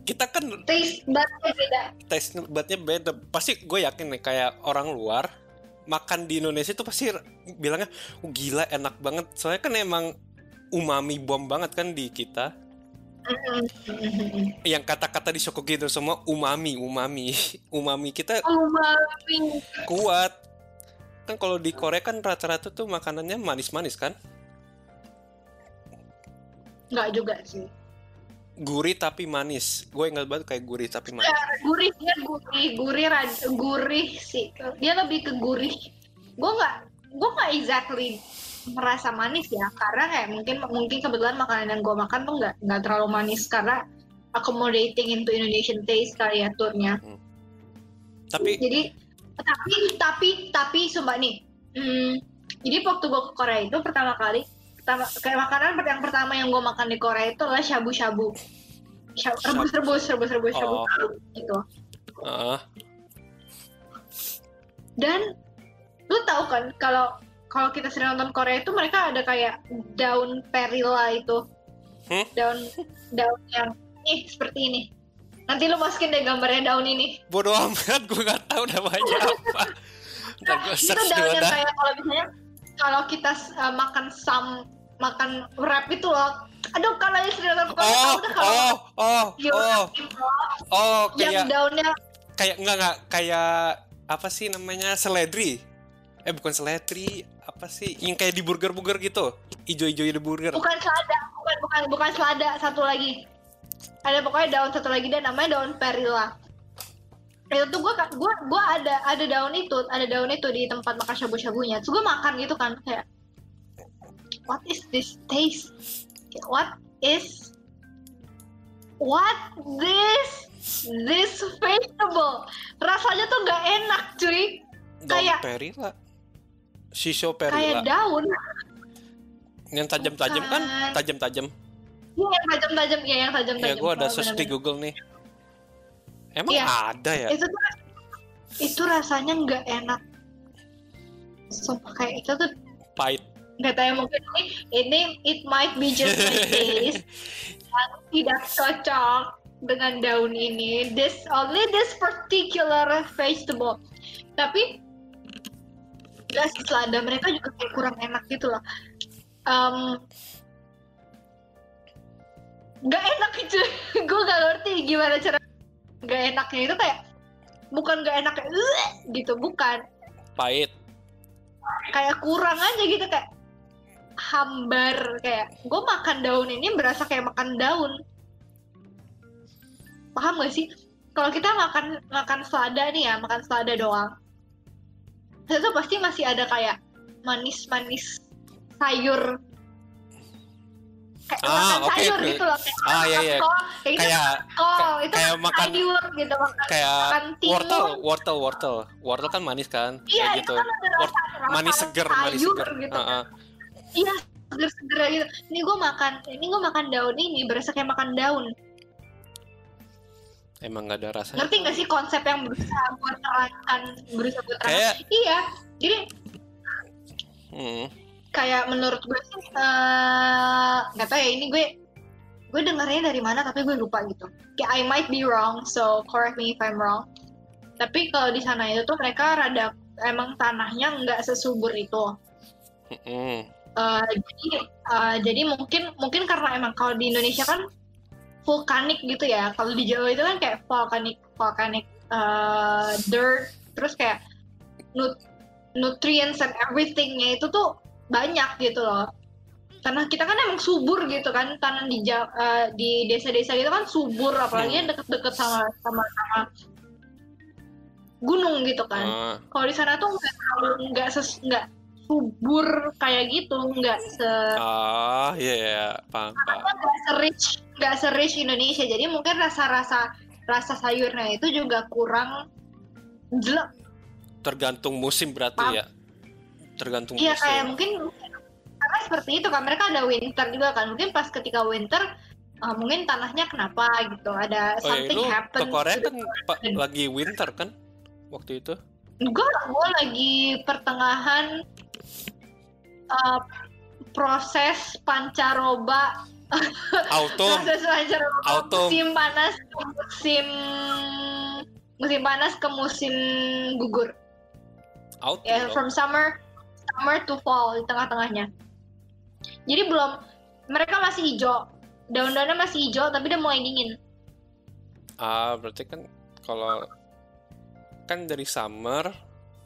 Kita kan taste budnya beda. Taste budnya beda. Pasti gue yakin nih kayak orang luar makan di Indonesia itu pasti bilangnya oh, gila enak banget. Soalnya kan emang umami bom banget kan di kita. Yang kata-kata di Shokogi itu semua umami umami. Umami kita umami. kuat. Kan kalau di Korea kan rata-rata tuh makanannya manis-manis kan? Nggak juga sih gurih tapi manis. Gue ingat banget kayak gurih tapi manis. Gurih dia gurih gurih gurih sih. Dia lebih ke gurih. Gue nggak gue nggak exactly merasa manis ya karena kayak mungkin mungkin kebetulan makanan yang gue makan tuh nggak nggak terlalu manis karena accommodating into Indonesian taste kali ya turnya. Tapi jadi tapi tapi tapi sumpah nih. Hmm, jadi waktu gue ke Korea itu pertama kali pertama kayak makanan yang pertama yang gue makan di Korea itu adalah shabu shabu rebus rebus rebus rebus shabu Oh. shabu gitu. Ah, dan lu tahu kan kalau kalau kita sering nonton Korea itu mereka ada kayak daun perila itu. Hmm? daun daun yang nih seperti ini. Nanti lu masukin deh gambarnya daun ini. Bodoh amat gue nggak tahu namanya apa. Ntar gue itu daun yang kayak kalau misalnya kalau kita uh, makan sam makan wrap itu loh. Aduh kalau yang Korea oh tahu deh kalau oh oh oh. oh yang kayak daunnya. kayak enggak enggak kayak apa sih namanya seledri. Eh bukan seledri apa sih yang kayak di burger burger gitu. Ijo-ijo di burger. Bukan selada bukan bukan bukan selada satu lagi. Ada pokoknya daun satu lagi dan namanya daun perila itu tuh gue gua gua ada ada daun itu ada daun itu di tempat makan shabu shabunya terus gue makan gitu kan kayak what is this taste? Kayak, what is what this this vegetable? Rasanya tuh nggak enak cuy. Daun kayak- perila shisho kayak perila daun. Yang tajam-tajam kan? Tajam-tajam. Iya, yang tajam-tajam ya yang tajam-tajam. Ya gue ada search di. Google nih emang Iya. ada ya? Itu tuh itu rasanya nggak enak. Sumpah kayak itu tuh pahit. nggak tahu ya, mungkin ini ini it might be just my taste. Yang tidak cocok dengan daun ini. This only this particular vegetable. Tapi sih selada mereka juga kayak kurang enak gitu loh. Um, gak enak itu. Gue gak ngerti gimana cara gak enaknya itu kayak bukan gak enak kayak gitu bukan. Pahit. kayak kurang aja gitu kayak hambar kayak gue makan daun ini berasa kayak makan daun. Paham gak sih? Kalau kita makan makan selada nih ya makan selada doang. Itu pasti masih ada kayak manis-manis sayur kayak Ah, makan sayur oke. gitu loh kayak Ah, iya, iya. kol, kayak, itu Kayak kol itu kayak makan- sayur gitu makan kayak makan wortel, wortel, wortel. Wortel kan manis kan? iya Kayak itu gitu. kan Wort- rasa, rasa manis seger, manis sayur seger. gitu Ah, ah. iya seger-seger gitu ini gue makan ini gue makan daun ini berasa kayak makan daun Emang gak ada rasanya. ngerti gak sih konsep yang berusaha buat terangkan berusaha buat terangkan Kayak iya jadi hmm, kayak menurut gue sih eh, nggak tahu ya ini gue gue dengarnya dari mana tapi gue lupa gitu. Kayak I might be wrong so correct me if I'm wrong. Tapi kalau di sana itu tuh mereka rada emang tanahnya nggak sesubur itu. Eh, jadi eh, jadi mungkin mungkin karena emang kalau di Indonesia kan vulkanik gitu ya. Kalau di Jawa itu kan kayak vulkanik vulkanik eh, dirt. Terus kayak nut nutrients and everythingnya itu tuh banyak gitu loh tanah kita kan emang subur gitu kan tanah di eh, di desa-desa gitu kan subur apalagi yang deket-deket sama sama sama gunung gitu kan Ah, kalau di sana tuh nggak terlalu nggak ses nggak subur kayak gitu nggak se ah, iya, iya, paham, paham. nggak se-rich nggak se-rich Indonesia jadi mungkin rasa-rasa rasa sayurnya itu juga kurang jelek Tergantung musim berarti Paham. ya. Tergantung iya kayak musim. mungkin karena seperti itu kan mereka ada winter juga kan mungkin pas ketika winter uh, mungkin tanahnya kenapa gitu ada Oh ya, something ke happen Korea kan pa- lagi winter kan waktu itu? gue gue lagi pertengahan uh, proses pancaroba Autumn. proses pancaroba Autumn. musim panas ke musim musim panas ke musim gugur Autumn. ya dong. from summer summer to fall di tengah-tengahnya. Jadi belum mereka masih hijau. Daun-daunnya masih hijau tapi udah mulai dingin. Ah, berarti kan kalau kan dari summer,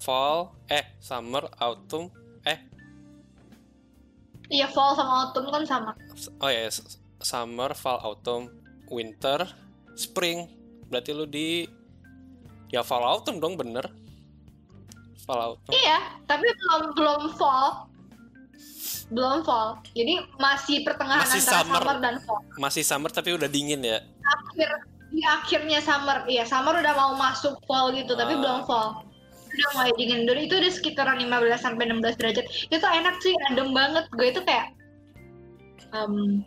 fall, eh summer, autumn, eh. Iya fall sama autumn kan sama. Oh ya summer, fall, autumn, winter, spring. Berarti lu di ya fall autumn dong bener. Fall autumn. iya tapi belum belum fall belum fall jadi masih pertengahan Masih antara summer. summer dan fall Masih summer tapi udah dingin ya. akhir di akhirnya summer iya summer udah mau masuk fall gitu tapi Ah. belum fall udah mulai dingin dulu itu udah sekitaran 15 sampai 16 derajat itu enak sih adem banget gue itu kayak em,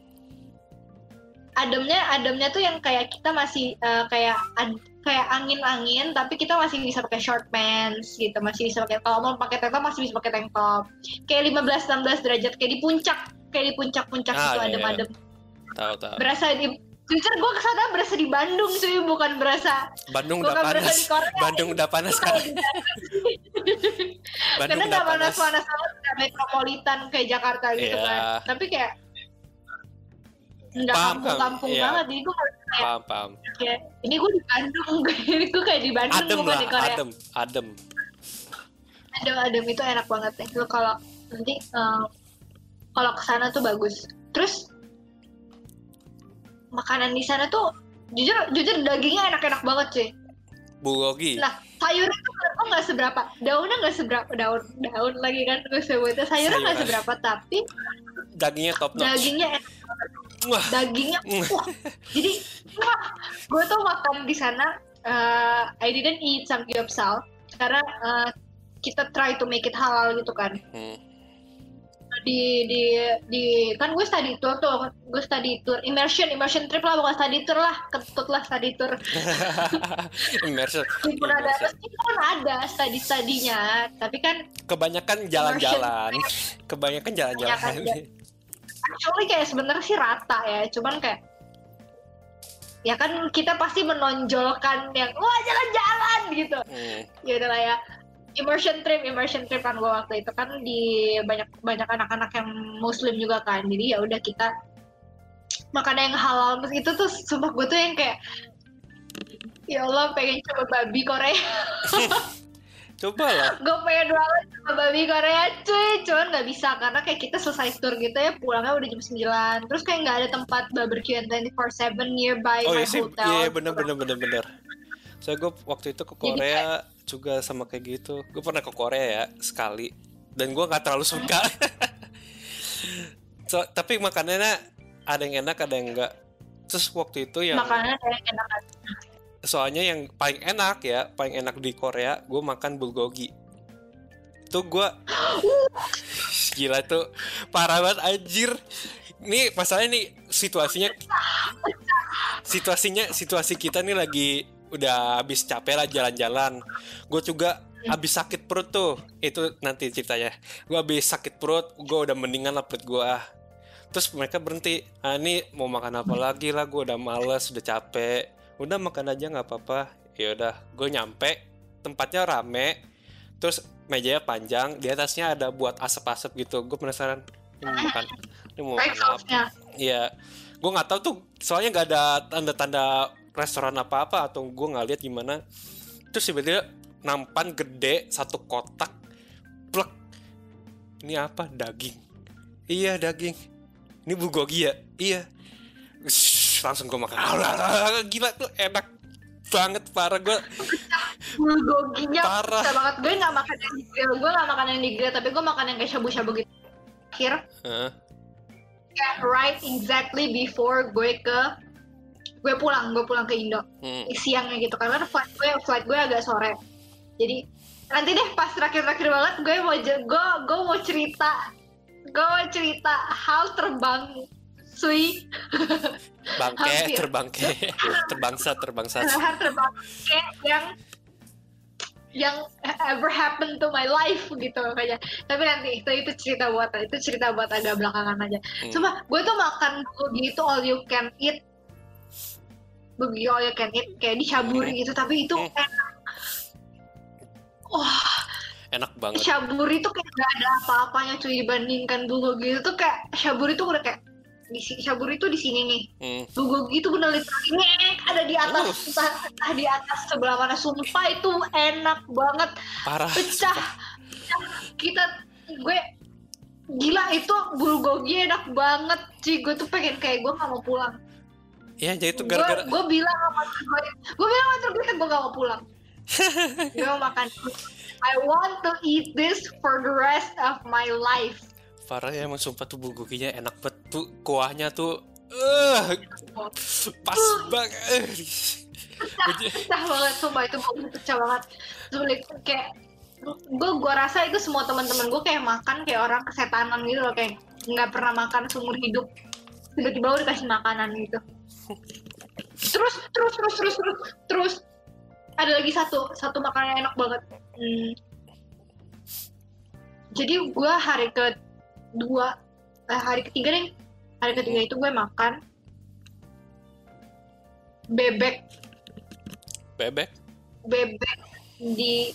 ademnya ademnya tuh yang kayak kita masih eh, kayak ad- kayak angin-angin tapi kita masih bisa pakai short pants gitu masih bisa pakai kalau mau pakai tank top masih bisa pakai tank top kayak 15 16 derajat kayak di puncak kayak di puncak-puncak Ah, gitu iya. adem-adem Tahu tahu. berasa di jujur gue ke sana berasa di Bandung cuy bukan berasa Bandung bukan udah berasa panas. di Korea Bandung udah panas kan. Bandung karena udah panas. panas-panas banget nggak metropolitan kayak Jakarta gitu Iya. kan tapi kayak nggak Paham, kampung-kampung paham. Iya. banget jadi gue kayak, Paham paham. kayak ini gue di Bandung ini gue kayak di Bandung Adem lah, di Korea adem, adem. adem adem itu enak banget ya lu kalau nanti eh, kalau ke sana tuh bagus terus makanan di sana tuh jujur jujur dagingnya enak-enak banget cuy Bulgogi. Nah, sayurnya tuh menurut nggak seberapa. Daunnya nggak seberapa. Daun, daun lagi kan gue sebutnya. Sayurnya nggak seberapa, tapi Dagingnya top notch. dagingnya enak. Wah. Dagingnya, wah. Jadi, wah, gue tuh makan di sana. eh, I didn't eat samgyeopsal karena eh, kita try to make it halal gitu kan. Hmm. di di di kan gue study tour tuh. Gue study tour. Immersion immersion trip lah. Bukan study tour lah. Ketut lah study tour. Immersion. Meskipun ada meskipun ada study studinya tapi kan kebanyakan jalan-jalan. Kebanyakan jalan-jalan actually kayak sebenarnya sih rata ya. Cuman kayak ya kan kita pasti menonjolkan yang wah jalan-jalan gitu. Hmm. ya udah lah ya. Immersion trip immersion trip kan gue waktu itu kan di banyak banyak anak-anak yang muslim juga kan. Jadi ya udah kita makan yang halal. Terus itu tuh sumpah gue tuh yang kayak ya Allah pengen coba babi Korea coba lah. Gue pengen banget coba babi Korea cuy. Cuman nggak bisa karena kayak kita selesai tour gitu ya pulangnya udah jam 9 terus kayak nggak ada tempat barbecue yang 24/7 nearby oh my iya sih. hotel. Iya bener bener bener bener. Saya gue waktu itu ke Jadi Korea juga sama kayak gitu. Gue pernah ke Korea ya sekali. Dan gue nggak terlalu suka. So, tapi makanannya ada yang enak ada yang enggak terus waktu itu yang makanannya kayak enak soalnya yang paling enak ya paling enak di Korea gue makan bulgogi. Itu gue gila tuh parah banget anjir. Ini masalahnya nih situasinya situasinya situasi kita nih lagi udah habis capek lah jalan-jalan. Gue juga habis sakit perut tuh itu nanti ceritanya. Gue habis sakit perut gue udah mendingan lah perut gue terus mereka berhenti ah ini mau makan apa lagi lah gue udah males udah capek udah makan aja nggak apa-apa ya udah gue nyampe tempatnya rame terus mejanya panjang di atasnya ada buat asap-asap gitu gue penasaran ini mau makan ini mau makan apa. Iya, gue nggak tahu tuh soalnya nggak ada tanda-tanda restoran apa-apa atau gue nggak lihat gimana. Terus tiba-tiba nampan gede satu kotak, plek. Ini apa? Daging. Iya daging. Ini bulgogi ya? Iya. Langsung gue makan. Gila tuh enak banget parah gue. bulgoginya Parah. banget gue nggak makan yang di grill gue nggak makan yang di grill tapi gue makan yang kayak shabu-shabu gitu akhir Hah? kayak right exactly before gue ke gue pulang gue pulang ke Indo Hmm. siangnya gitu karena flight gue flight gue agak sore jadi nanti deh pas terakhir-terakhir banget gue mau gue gue mau cerita gue mau cerita hal terbang sui Bangke, Hampir. terbangke, terbangsa, terbangsa. hal terbang kayak yang yang ever happened to my life gitu kayaknya tapi nanti itu itu cerita buat itu cerita buat agak belakangan aja Hmm. Cuma gue tuh makan bulgogi itu all you can eat bulgogi all you can eat kayak dicaburi gitu tapi itu Hmm. enak wah Enak banget. shaburi tuh kayak gak ada apa-apanya cuy dibandingkan bulgogi itu tuh kayak shaburi tuh udah kayak di si- shaburi tuh di sini nih. Hmm. bulgogi itu bener literally. Ngek, ada di atas entah, entah di atas sebelah mana. Sumpah itu enak banget. Parah. pecah. Kita gue gila itu bulgogi enak banget. Sih gue tuh pengen kayak gue gak mau pulang. Ya, jadi itu gara-gara gue bilang sama gue gue bilang sama gue gue gak mau pulang. Gue mau makan I want to eat this for the rest of my life. Parah ya emang sumpah tuh bulgoginya enak banget tuh kuahnya tuh eh pas banget. Pecah banget sumpah itu bulgogi pecah banget. Sulit kayak gue gue rasa itu semua teman-teman gue kayak makan kayak orang kesetanan gitu loh kayak nggak pernah makan seumur hidup. Tiba-tiba udah dikasih makanan gitu. Terus terus terus terus terus terus. Ada lagi satu satu makanan yang enak banget. Hmm. jadi gue hari kedua eh, hari ketiga nih. Hari ketiga itu gue makan bebek. Bebek? Bebek di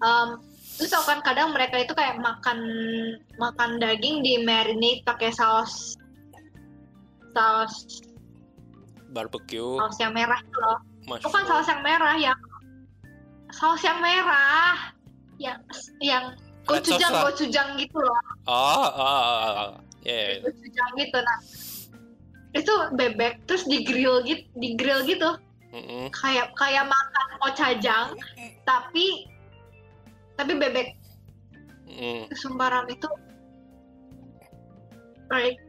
um, terus tau kan kadang mereka itu kayak makan makan daging di marinate pakai saus saus barbecue. saus yang merah itu loh. Bukan mushroom saus yang merah yang saus yang merah yang yang gochujang gochujang gitu loh. Oh oh, oh, oh, oh. ya gochujang gitu nah. Itu bebek terus di grill gitu di grill gitu. Mm-mm. kayak kayak makan ocajang tapi tapi bebek. Mm, itu like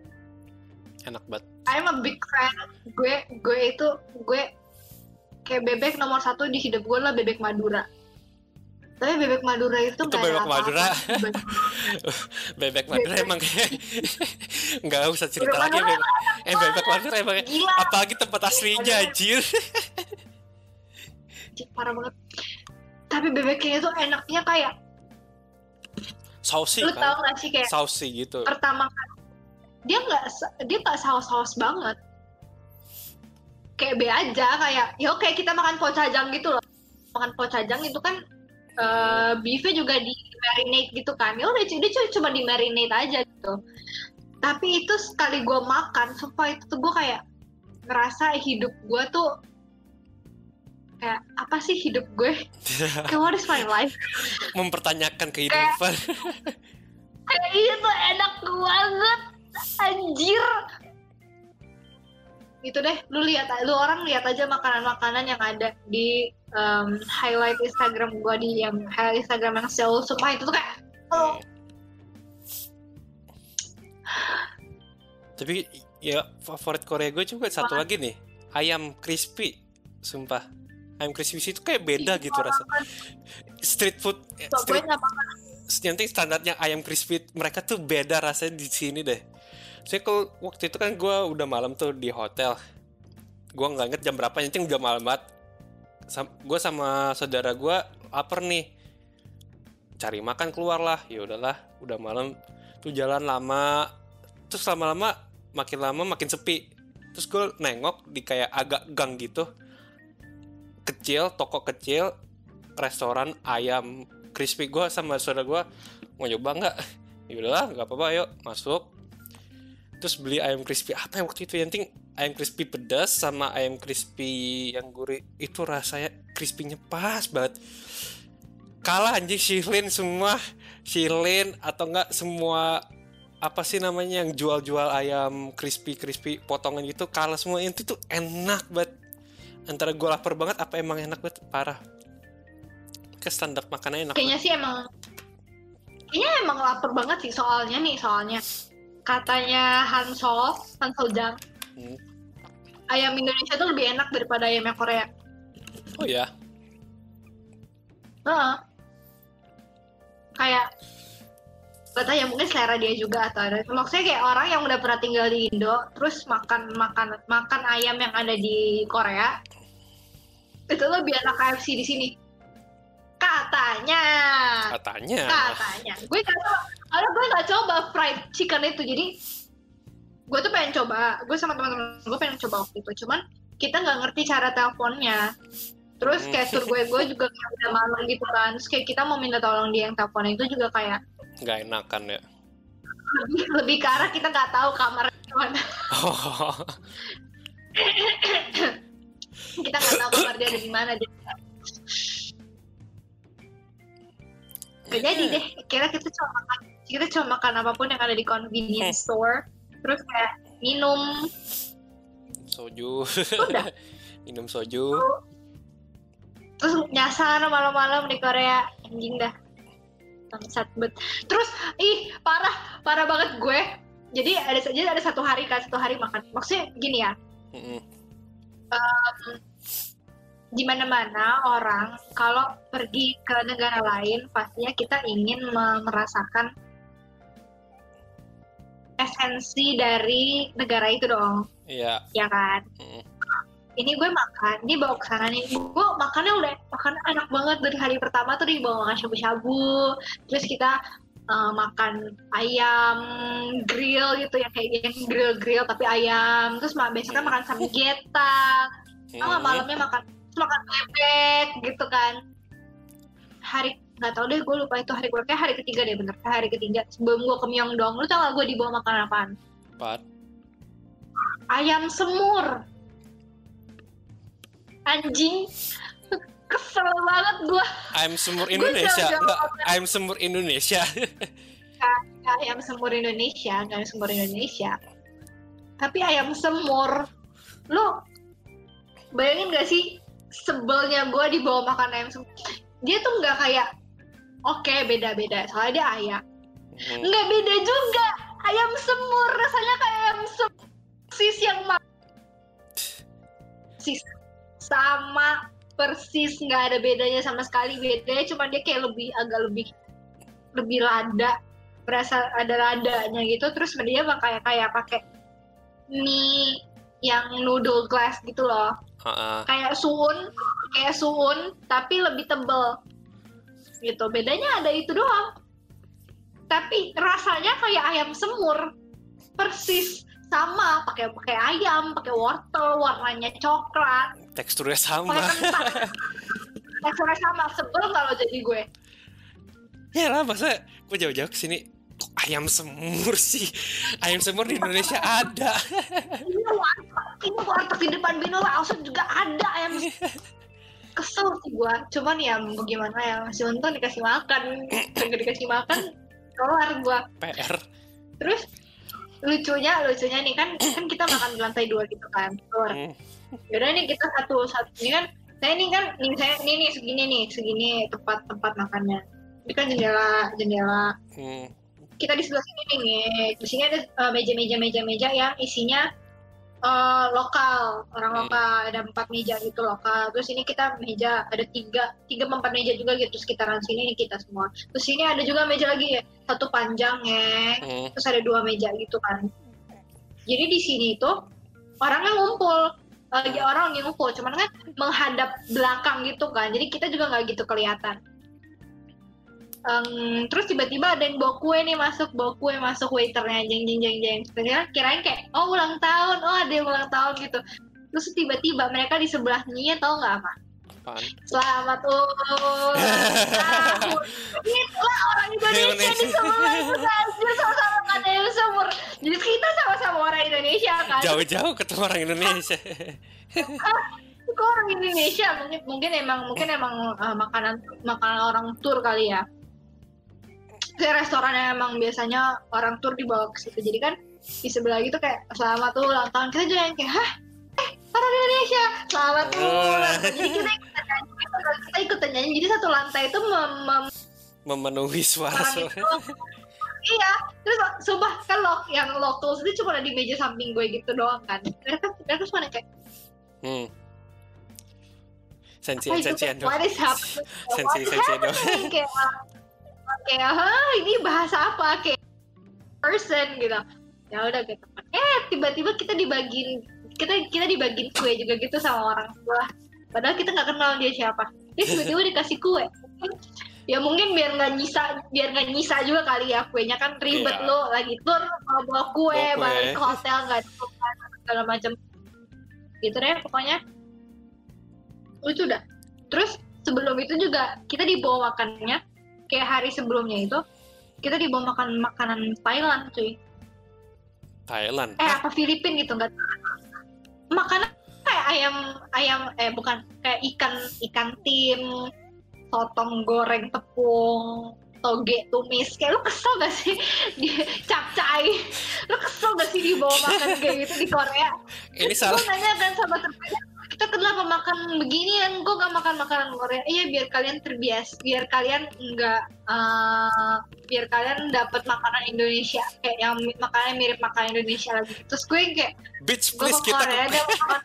enak banget. I'm a big fan. Gue gue itu gue kayak bebek nomor satu di hidup gue lah bebek Madura tapi bebek Madura itu Itu bebek apa-apa. Madura. Bebek- bebek Madura Bebek. emang nggak usah cerita Bebek lagi Madura bebek eh bebek Madura emang Gila. apalagi tempat aslinya Madura. anjir parah banget tapi bebeknya itu enaknya kayak sausi lu kan tau gak sih kayak sausi gitu pertama dia nggak dia nggak saus-saus banget kayak B aja kayak ya oke kita makan pocajang gitu loh makan pocajang itu kan eh beefnya juga di marinate gitu kan. Ya udah dia cuma cuma di marinate aja gitu. Tapi itu sekali gue makan sumpah itu tuh gue kayak ngerasa hidup gue tuh kayak apa sih hidup gue? Kayak what is my life? Mempertanyakan kehidupan. kayak itu enak banget anjir. Gitu deh lu lihat lu orang lihat aja makanan-makanan yang ada di um, highlight Instagram gua di yang highlight Instagram yang Seoul sumpah itu tuh kayak oh tapi ya favorit Korea gue juga satu lagi nih. Ayam crispy sumpah. Ayam crispy itu kayak beda gitu rasa street food eh, so, gue street nanti standarnya ayam crispy mereka tuh beda rasanya di sini deh. Saya kalau waktu itu kan gue udah malam tuh di hotel. Gue nggak inget jam berapa nanti udah malam banget Sam- gue sama saudara gue lapar nih. Cari makan keluar lah. Ya udahlah udah malam. Tuh jalan lama. Terus lama-lama makin lama makin sepi. Terus gue nengok di kayak agak gang gitu. Kecil toko kecil restoran ayam crispy gue sama saudara gue mau nyoba nggak? Yaudahlah nggak apa-apa yuk masuk. Terus beli ayam crispy. Apa yang waktu itu yang penting ayam crispy pedas sama ayam crispy yang gurih. Itu rasanya crispy-nya pas banget. Kalah anjing Shilin semua. Shilin atau enggak semua apa sih namanya yang jual-jual ayam crispy crispy potongan gitu kalah semua. Itu tuh enak banget. Antara gue lapar banget apa emang enak banget? Parah. Ke standar makanannya enak kayaknya sih emang kayaknya emang lapar banget sih soalnya nih soalnya. Katanya Hansol Hansol Jang Hmm. ayam Indonesia tuh lebih enak daripada ayam yang Korea. Oh ya Heeh. kayak gak tau ya mungkin selera dia juga atau ada. Maksudnya kayak orang yang udah pernah tinggal di Indo terus makan makan makan ayam yang ada di Korea itu lebih enak KFC di sini. Katanya. Katanya? Katanya. Gue tau karena gue gak coba fried chicken itu jadi gue tuh pengen coba gue sama teman-teman gue pengen coba waktu itu cuman kita nggak ngerti cara teleponnya. Terus kayak tur gue gue juga kayak udah malam gitu kan terus kayak kita mau minta tolong dia yang teleponnya itu juga kayak nggak enakan ya? Lebih, lebih ke arah kita nggak tahu kamarnya mana. Oh, kita nggak tahu kamar dia ada di mana jadi Gak jadi deh kira kita cuma makan kita cuma makan apa pun yang ada di convenience store terus kayak minum. Soju. Udah? Minum soju. Terus nyasar malam-malam di Korea. Anjing dah. Bangsat bet. Terus ih parah. Parah banget gue. Jadi ada saja ada satu hari kan satu hari makan. Maksudnya gini ya. Mm-mm. di mana-mana orang kalau pergi ke negara lain pastinya kita ingin me- merasakan esensi dari negara itu dong. Iya. Ya kan? Mm. ini gue makan dia bawa ke sana nih. Gue makannya udah makan enak banget. Dari hari pertama tuh dia bawa makan shabu-shabu. Terus kita uh, makan ayam grill gitu ya. Kayak yang grill grill tapi ayam. Terus besoknya makan samgeta oh, Mm. malamnya makan makan bebek gitu kan. Hari nggak tau deh gue lupa itu hari gue kayak hari ketiga deh bener. Hari ketiga. Sebelum gue ke Myeongdong lu tau gak gue dibawa makan apaan? Pat. ayam semur. Anjing. Kesel banget gue ayam semur Indonesia. ayam semur Indonesia. Ayam semur Indonesia. Ayam semur Indonesia. Tapi ayam semur. Lu bayangin gak sih sebelnya gue dibawa makan ayam semur? Dia tuh nggak kayak oke beda-beda. Soalnya dia ayam. Mm. nggak beda juga. Ayam semur. Rasanya kayak ayam semur sis yang ma- sis sama persis. Nggak ada bedanya sama sekali. Bedanya cuma dia kayak lebih agak lebih lebih lada. Berasa ada ladanya gitu. Terus dia kayak kayak pakai mie yang noodle glass gitu loh. Ha-ha. kayak suun kayak suun tapi lebih tebel gitu. Bedanya ada itu doang. Tapi rasanya kayak ayam semur persis sama. Pakai pakai ayam pakai wortel warnanya coklat. Teksturnya sama. Teksturnya sama sebel kalau jadi gue? Ya lah masa gue jauh-jauh ke sini kok ayam semur sih? Ayam semur di Indonesia ada. Ini warteg ini warteg di depan Bino Langsung juga ada ayam kesel sih gue cuman ya mau gimana ya masih untung dikasih makan. Nggak dikasih makan keluar gue PR terus lucunya lucunya nih kan kan kita makan di lantai dua gitu kan keluar. Hmm. yaudah nih kita satu satu ini kan saya ini kan nih saya ini nih segini nih segini tempat tempat makannya. Ini kan jendela jendela. Hmm. kita di sebelah sini nih di sini ada eh, meja-meja meja-meja yang isinya eh, lokal orang Hmm. lokal ada empat meja gitu lokal. Terus ini kita meja ada tiga tiga empat meja juga gitu sekitaran sini ini kita semua. Terus ini ada juga meja lagi ya satu panjang ya. Hmm. terus ada dua meja gitu kan. Jadi di sini tuh orangnya ngumpul. Lagi orang lagi ngumpul cuman kan menghadap belakang gitu kan. Jadi kita juga nggak gitu kelihatan Em, terus tiba-tiba ada yang bawa kue nih masuk bawa kue masuk waiternya jeng jeng jeng jeng. Kira kirain kayak oh ulang tahun oh ada yang ulang tahun gitu. Terus tiba-tiba mereka di sebelahnya tahu nggak apa Apaan? selamat ulang tahun. Itulah orang Indonesia di Indonesia. itu aja sama-sama kan yang semur jadi kita sama-sama orang Indonesia kan? Jauh-jauh ketemu orang Indonesia. Kok orang Indonesia? Mungkin mungkin emang mungkin emang uh, makanan makanan orang tur kali ya kayak restoran yang emang biasanya orang tur dibawa ke situ. Jadi kan di sebelah gitu kayak selamat tuh ulang tahun. Kita juga yang kayak hah? Eh orang Indonesia? Selamat tuh ulang tahun." jadi kita ikutan nyanyi kita ikutan nyanyi. Jadi satu lantai itu mem- mem- memenuhi suara suara. itu iya. Terus sumpah kan lo yang locals itu cuma ada di meja samping gue gitu doang kan. Mereka mereka cuma kayak hmm. sensi "Wah, itu? sensi is sensi dong happening? Kayak hah ini bahasa apa? Kayak person gitu. Ya udah gitu. Eh tiba-tiba kita dibagiin kita kita dibagiin kue juga gitu sama orang tua. Padahal kita nggak kenal dia siapa. Dia tiba-tiba dikasih kue. Ya mungkin biar nggak nyisa biar nggak nyisa juga kali ya kuenya. Kan ribet Iya. lo lagi tur bawa bawa kue, Bawa balik ke hotel nggak segala macam gitu deh pokoknya. Lucu dah terus sebelum itu juga kita dibawa makannya kayak hari sebelumnya itu kita dibawa makan makanan Thailand cuy. Thailand? Eh apa Filipin gitu nggak makanan kayak ayam ayam eh bukan kayak ikan ikan tim sotong goreng tepung toge tumis. Kayak lu kesel gak sih? Di capcay lu kesel gak sih dibawa makan kayak gitu di Korea? Ini gue salah. nanya kan sama temennya kita kenapa makan beginian gue gak makan makanan Korea. Iya biar kalian terbiasa biar kalian nggak eh, biar kalian dapat makanan Indonesia kayak yang makanan mirip makanan Indonesia lagi. Terus gue kayak bitch gue please ke kita Korea dia makan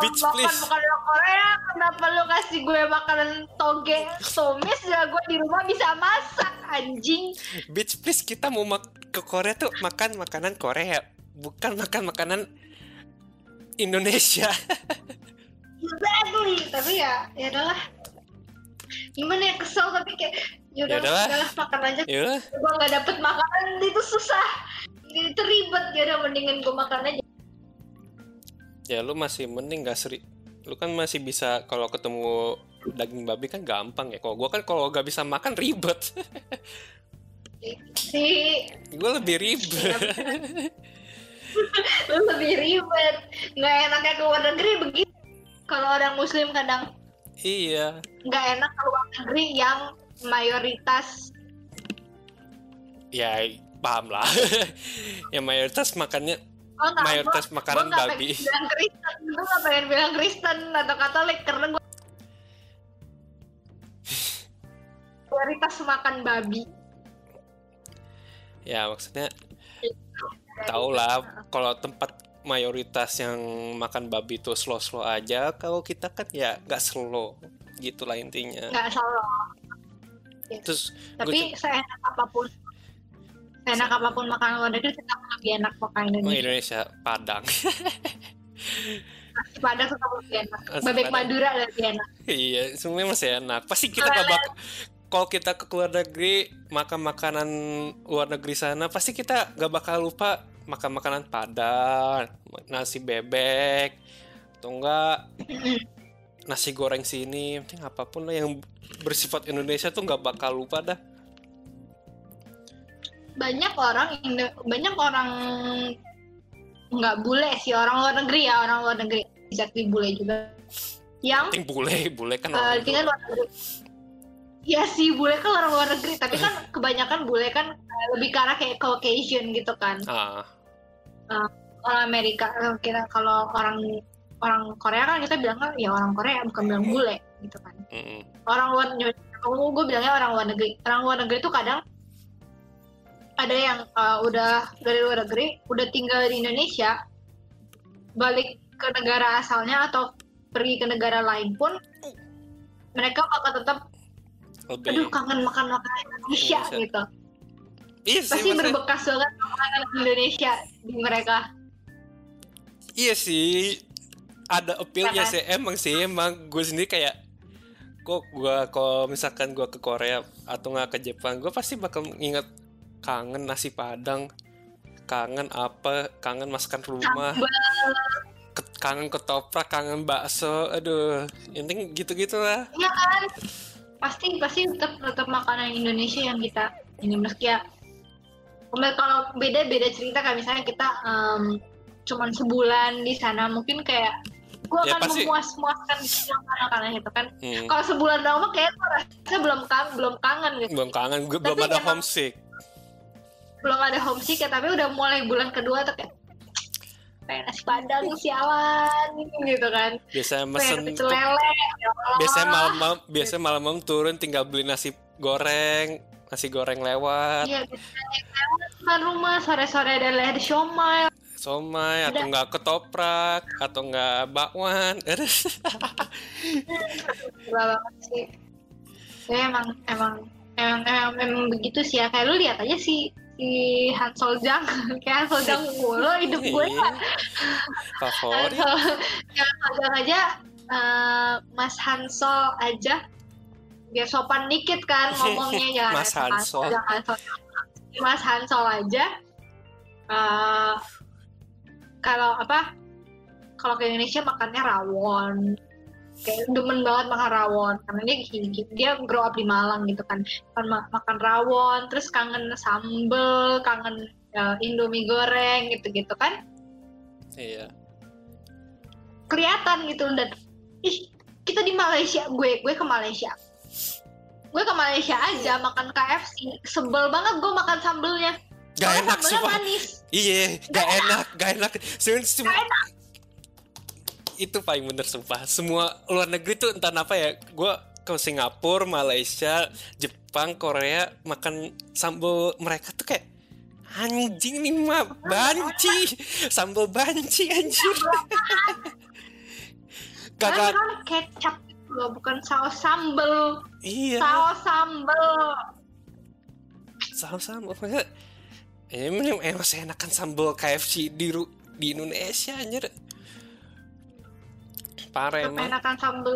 Bitch, makan please. makanan Korea. Kenapa lu kasih gue makanan toge tumis ya gue di rumah bisa masak anjing. Bitch please kita mau ke Korea tuh makan makanan Korea bukan makan makanan Indonesia. Exactly. Tapi ya ya udahlah. Gimana ya kesel tapi kayak ya Ya udahlah. makan aja. Ya gue nggak dapet makanan itu susah. Itu ribet ya udah mendingan gue makan aja. Ya lu masih mending gak seri lu kan masih bisa kalau ketemu daging babi kan gampang ya. Kalau gua kan kalau gak bisa makan ribet. Sih. Gue lebih ribet. Lu lebih ribet. Nggak enaknya ke luar negeri begitu kalau orang muslim kadang iya. nggak enak ke luar negeri yang mayoritas. Ya paham lah. Ya mayoritas makannya oh, mayoritas gua- makanan gua babi. bilang Kristen. Gue nggak pengen bilang Kristen atau Katolik karena gue mayoritas makan babi. Ya maksudnya tau lah kalau tempat mayoritas yang makan babi itu slow slow aja kalau kita kan ya nggak slow gitulah intinya. Nggak salah terus tapi seenak apa pun seenak apa pun makanan luar negeri tetap lebih enak makan gue Indonesia. Indonesia Padang. Padang tetap lebih enak. Bebek. Madura lebih enak. Iya semuanya masih enak. Pasti kita nggak bak kalau kita ke luar negeri makan makanan luar negeri sana pasti kita nggak bakal lupa makan makanan Padang nasi bebek atau enggak nasi goreng sini. Penting apa pun lah yang bersifat Indonesia tuh nggak bakal lupa dah. Banyak orang banyak orang nggak bule sih orang luar negeri ya orang luar negeri. Exactly bule juga. Yang penting bule bule kan eh, orang luar negeri ya sih bule kan orang luar negeri tapi kan kebanyakan bule kan eh, lebih ke arah kayak Caucasian gitu kan. Ah. Orang Amerika eh, kita kalau orang orang Korea kan kita bilang kan ya orang Korea bukan bilang bule gitu kan. Mm, orang luar kamu gue bilangnya orang luar negeri. Orang luar negeri itu kadang ada yang uh, udah dari luar negeri udah tinggal di Indonesia balik ke negara asalnya atau pergi ke negara lain pun mereka bakal tetap lebih aduh kangen makan makanan Indonesia Indonesia. gitu iya sih pasti maksudnya- berbekas banget makanan Indonesia di mereka Iya sih, ada appealnya Apa? sih. Emang sih, emang gue sendiri kayak kok gue kalau misalkan gue ke Korea atau nggak ke Jepang, gue pasti bakal inget kangen nasi padang, kangen apa, kangen masakan rumah, kangen ketoprak, kangen bakso, aduh, intinya gitu-gitu lah. Iya kan pasti pasti tetap tetap makanan Indonesia yang kita ini meski ya kalau beda beda cerita kayak misalnya kita em, cuman sebulan di sana mungkin kayak gue Ya, akan pasti. memuas-muaskan makanan itu kan. Hmm, kalau sebulan doang mah kayak gue rasa belum kangen belum kangen gitu. Belum kangen, gue belum ada homesick. belum ada homesick ya tapi udah mulai bulan kedua tuh kayak pengen nasi padang sialan gitu kan Biasanya mesen, pecel lele ya biasanya malam-malam, biasanya malam-malam turun tinggal beli nasi goreng, nasi goreng lewat. Iya, kan rumah sore-sore ada leher siomay. somai atau enggak ketoprak atau enggak bakwan Gila banget sih. Ya emang emang emang emang, emang begitu sih ya. Kayak lu lihat aja sih si Han Soljang kayak Han Soljang mulu hidup gue ya. Han favorit Sol- kayak Han Soljang aja eh, Mas Hansol aja biar sopan dikit kan ngomongnya jangan Mas Hansol. jangan Hansol. Mas Hansol aja eh, kalau apa kalau ke Indonesia makannya rawon kayak demen banget makan rawon. Karena dia gini, dia grow up di Malang gitu kan. Kan ma- makan rawon terus kangen sambel kangen eh, Indomie goreng gitu gitu kan. Iya. Kelihatan gitu dan ih kita di Malaysia gue gue ke Malaysia. Gue ke Malaysia aja makan KFC sebel banget gue makan sambelnya. Gak enak manis. Iya gak enak. gak enak. Sebenarnya semua itu paling bener sumpah. Semua luar negeri tuh entah apa ya gue ke Singapura Malaysia Jepang Korea makan sambal mereka tuh kayak anjing nih mah banci. Sambal banci anjir kan kagak kan kecap gitu loh bukan saus sambel. Iya. Saus sambel. Sama-sama maksudnya ini emang enakan sambal KFC di di Indonesia anjir parah emang enakan sambel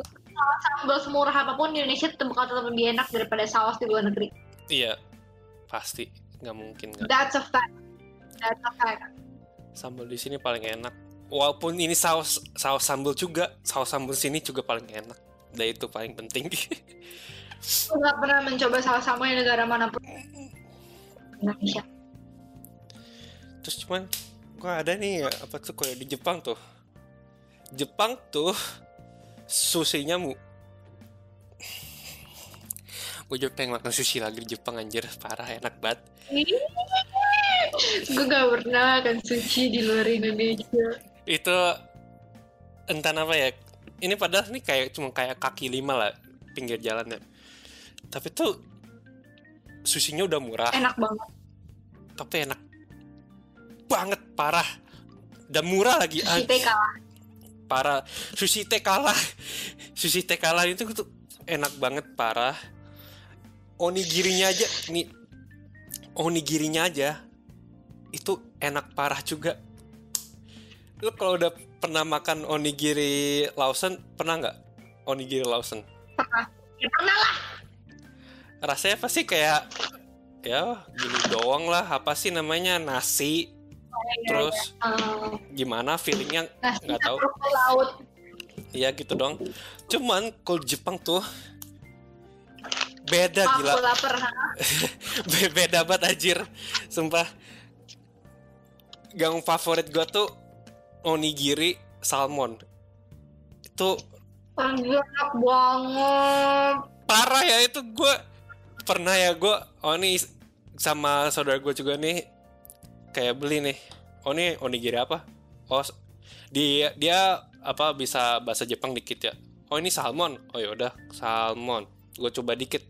sambel semurah apa pun di Indonesia tetap bakal tetap lebih enak daripada saus di luar negeri. Iya pasti. Nggak mungkin nggak. That's a fact. That's a fact. Sambal di sini paling enak. Walaupun ini saus saus sambal juga saus sambal sini juga paling enak. Dan itu paling penting. Gue nggak pernah mencoba saus sambal di negara mana pun. Indonesia. Terus cuman gua ada nih apa tuh kayak di Jepang tuh Jepang tuh susinya mu. Gue juga pengen makan sushi lagi di Jepang anjir. Parah enak banget. Gue gak pernah makan sushi di luar Indonesia. Itu entah apa ya ini padahal ini kayak cuma kayak kaki lima lah pinggir jalan ya tapi tuh susinya udah murah. Enak banget. Tapi enak banget parah. Dan murah lagi Sushi teh kalah. Parah. Sushi teh kalah. Sushi teh kalah itu tuh enak banget parah. Onigirinya aja nih onigirinya aja itu enak parah juga. Lu kalau udah pernah makan onigiri Lawson pernah nggak onigiri Lawson? Ya pernah lah. rasanya pasti kayak ya gini doang lah. Apa sih namanya? Nasi terus Eh, gimana feelingnya nasi nggak tahu laut. Iya gitu dong. Cuman kalau Jepang tuh beda Aku gila. lapar. beda banget anjir. Sumpah. Gang favorit gua tuh onigiri salmon. Itu Anjir enak banget. parah ya itu gua pernah ya gua oh sama saudara gue juga nih kayak beli nih. Oh ini onigiri apa? Oh dia dia apa bisa bahasa Jepang dikit ya. Oh ini salmon. Oh yaudah salmon. Gue coba dikit.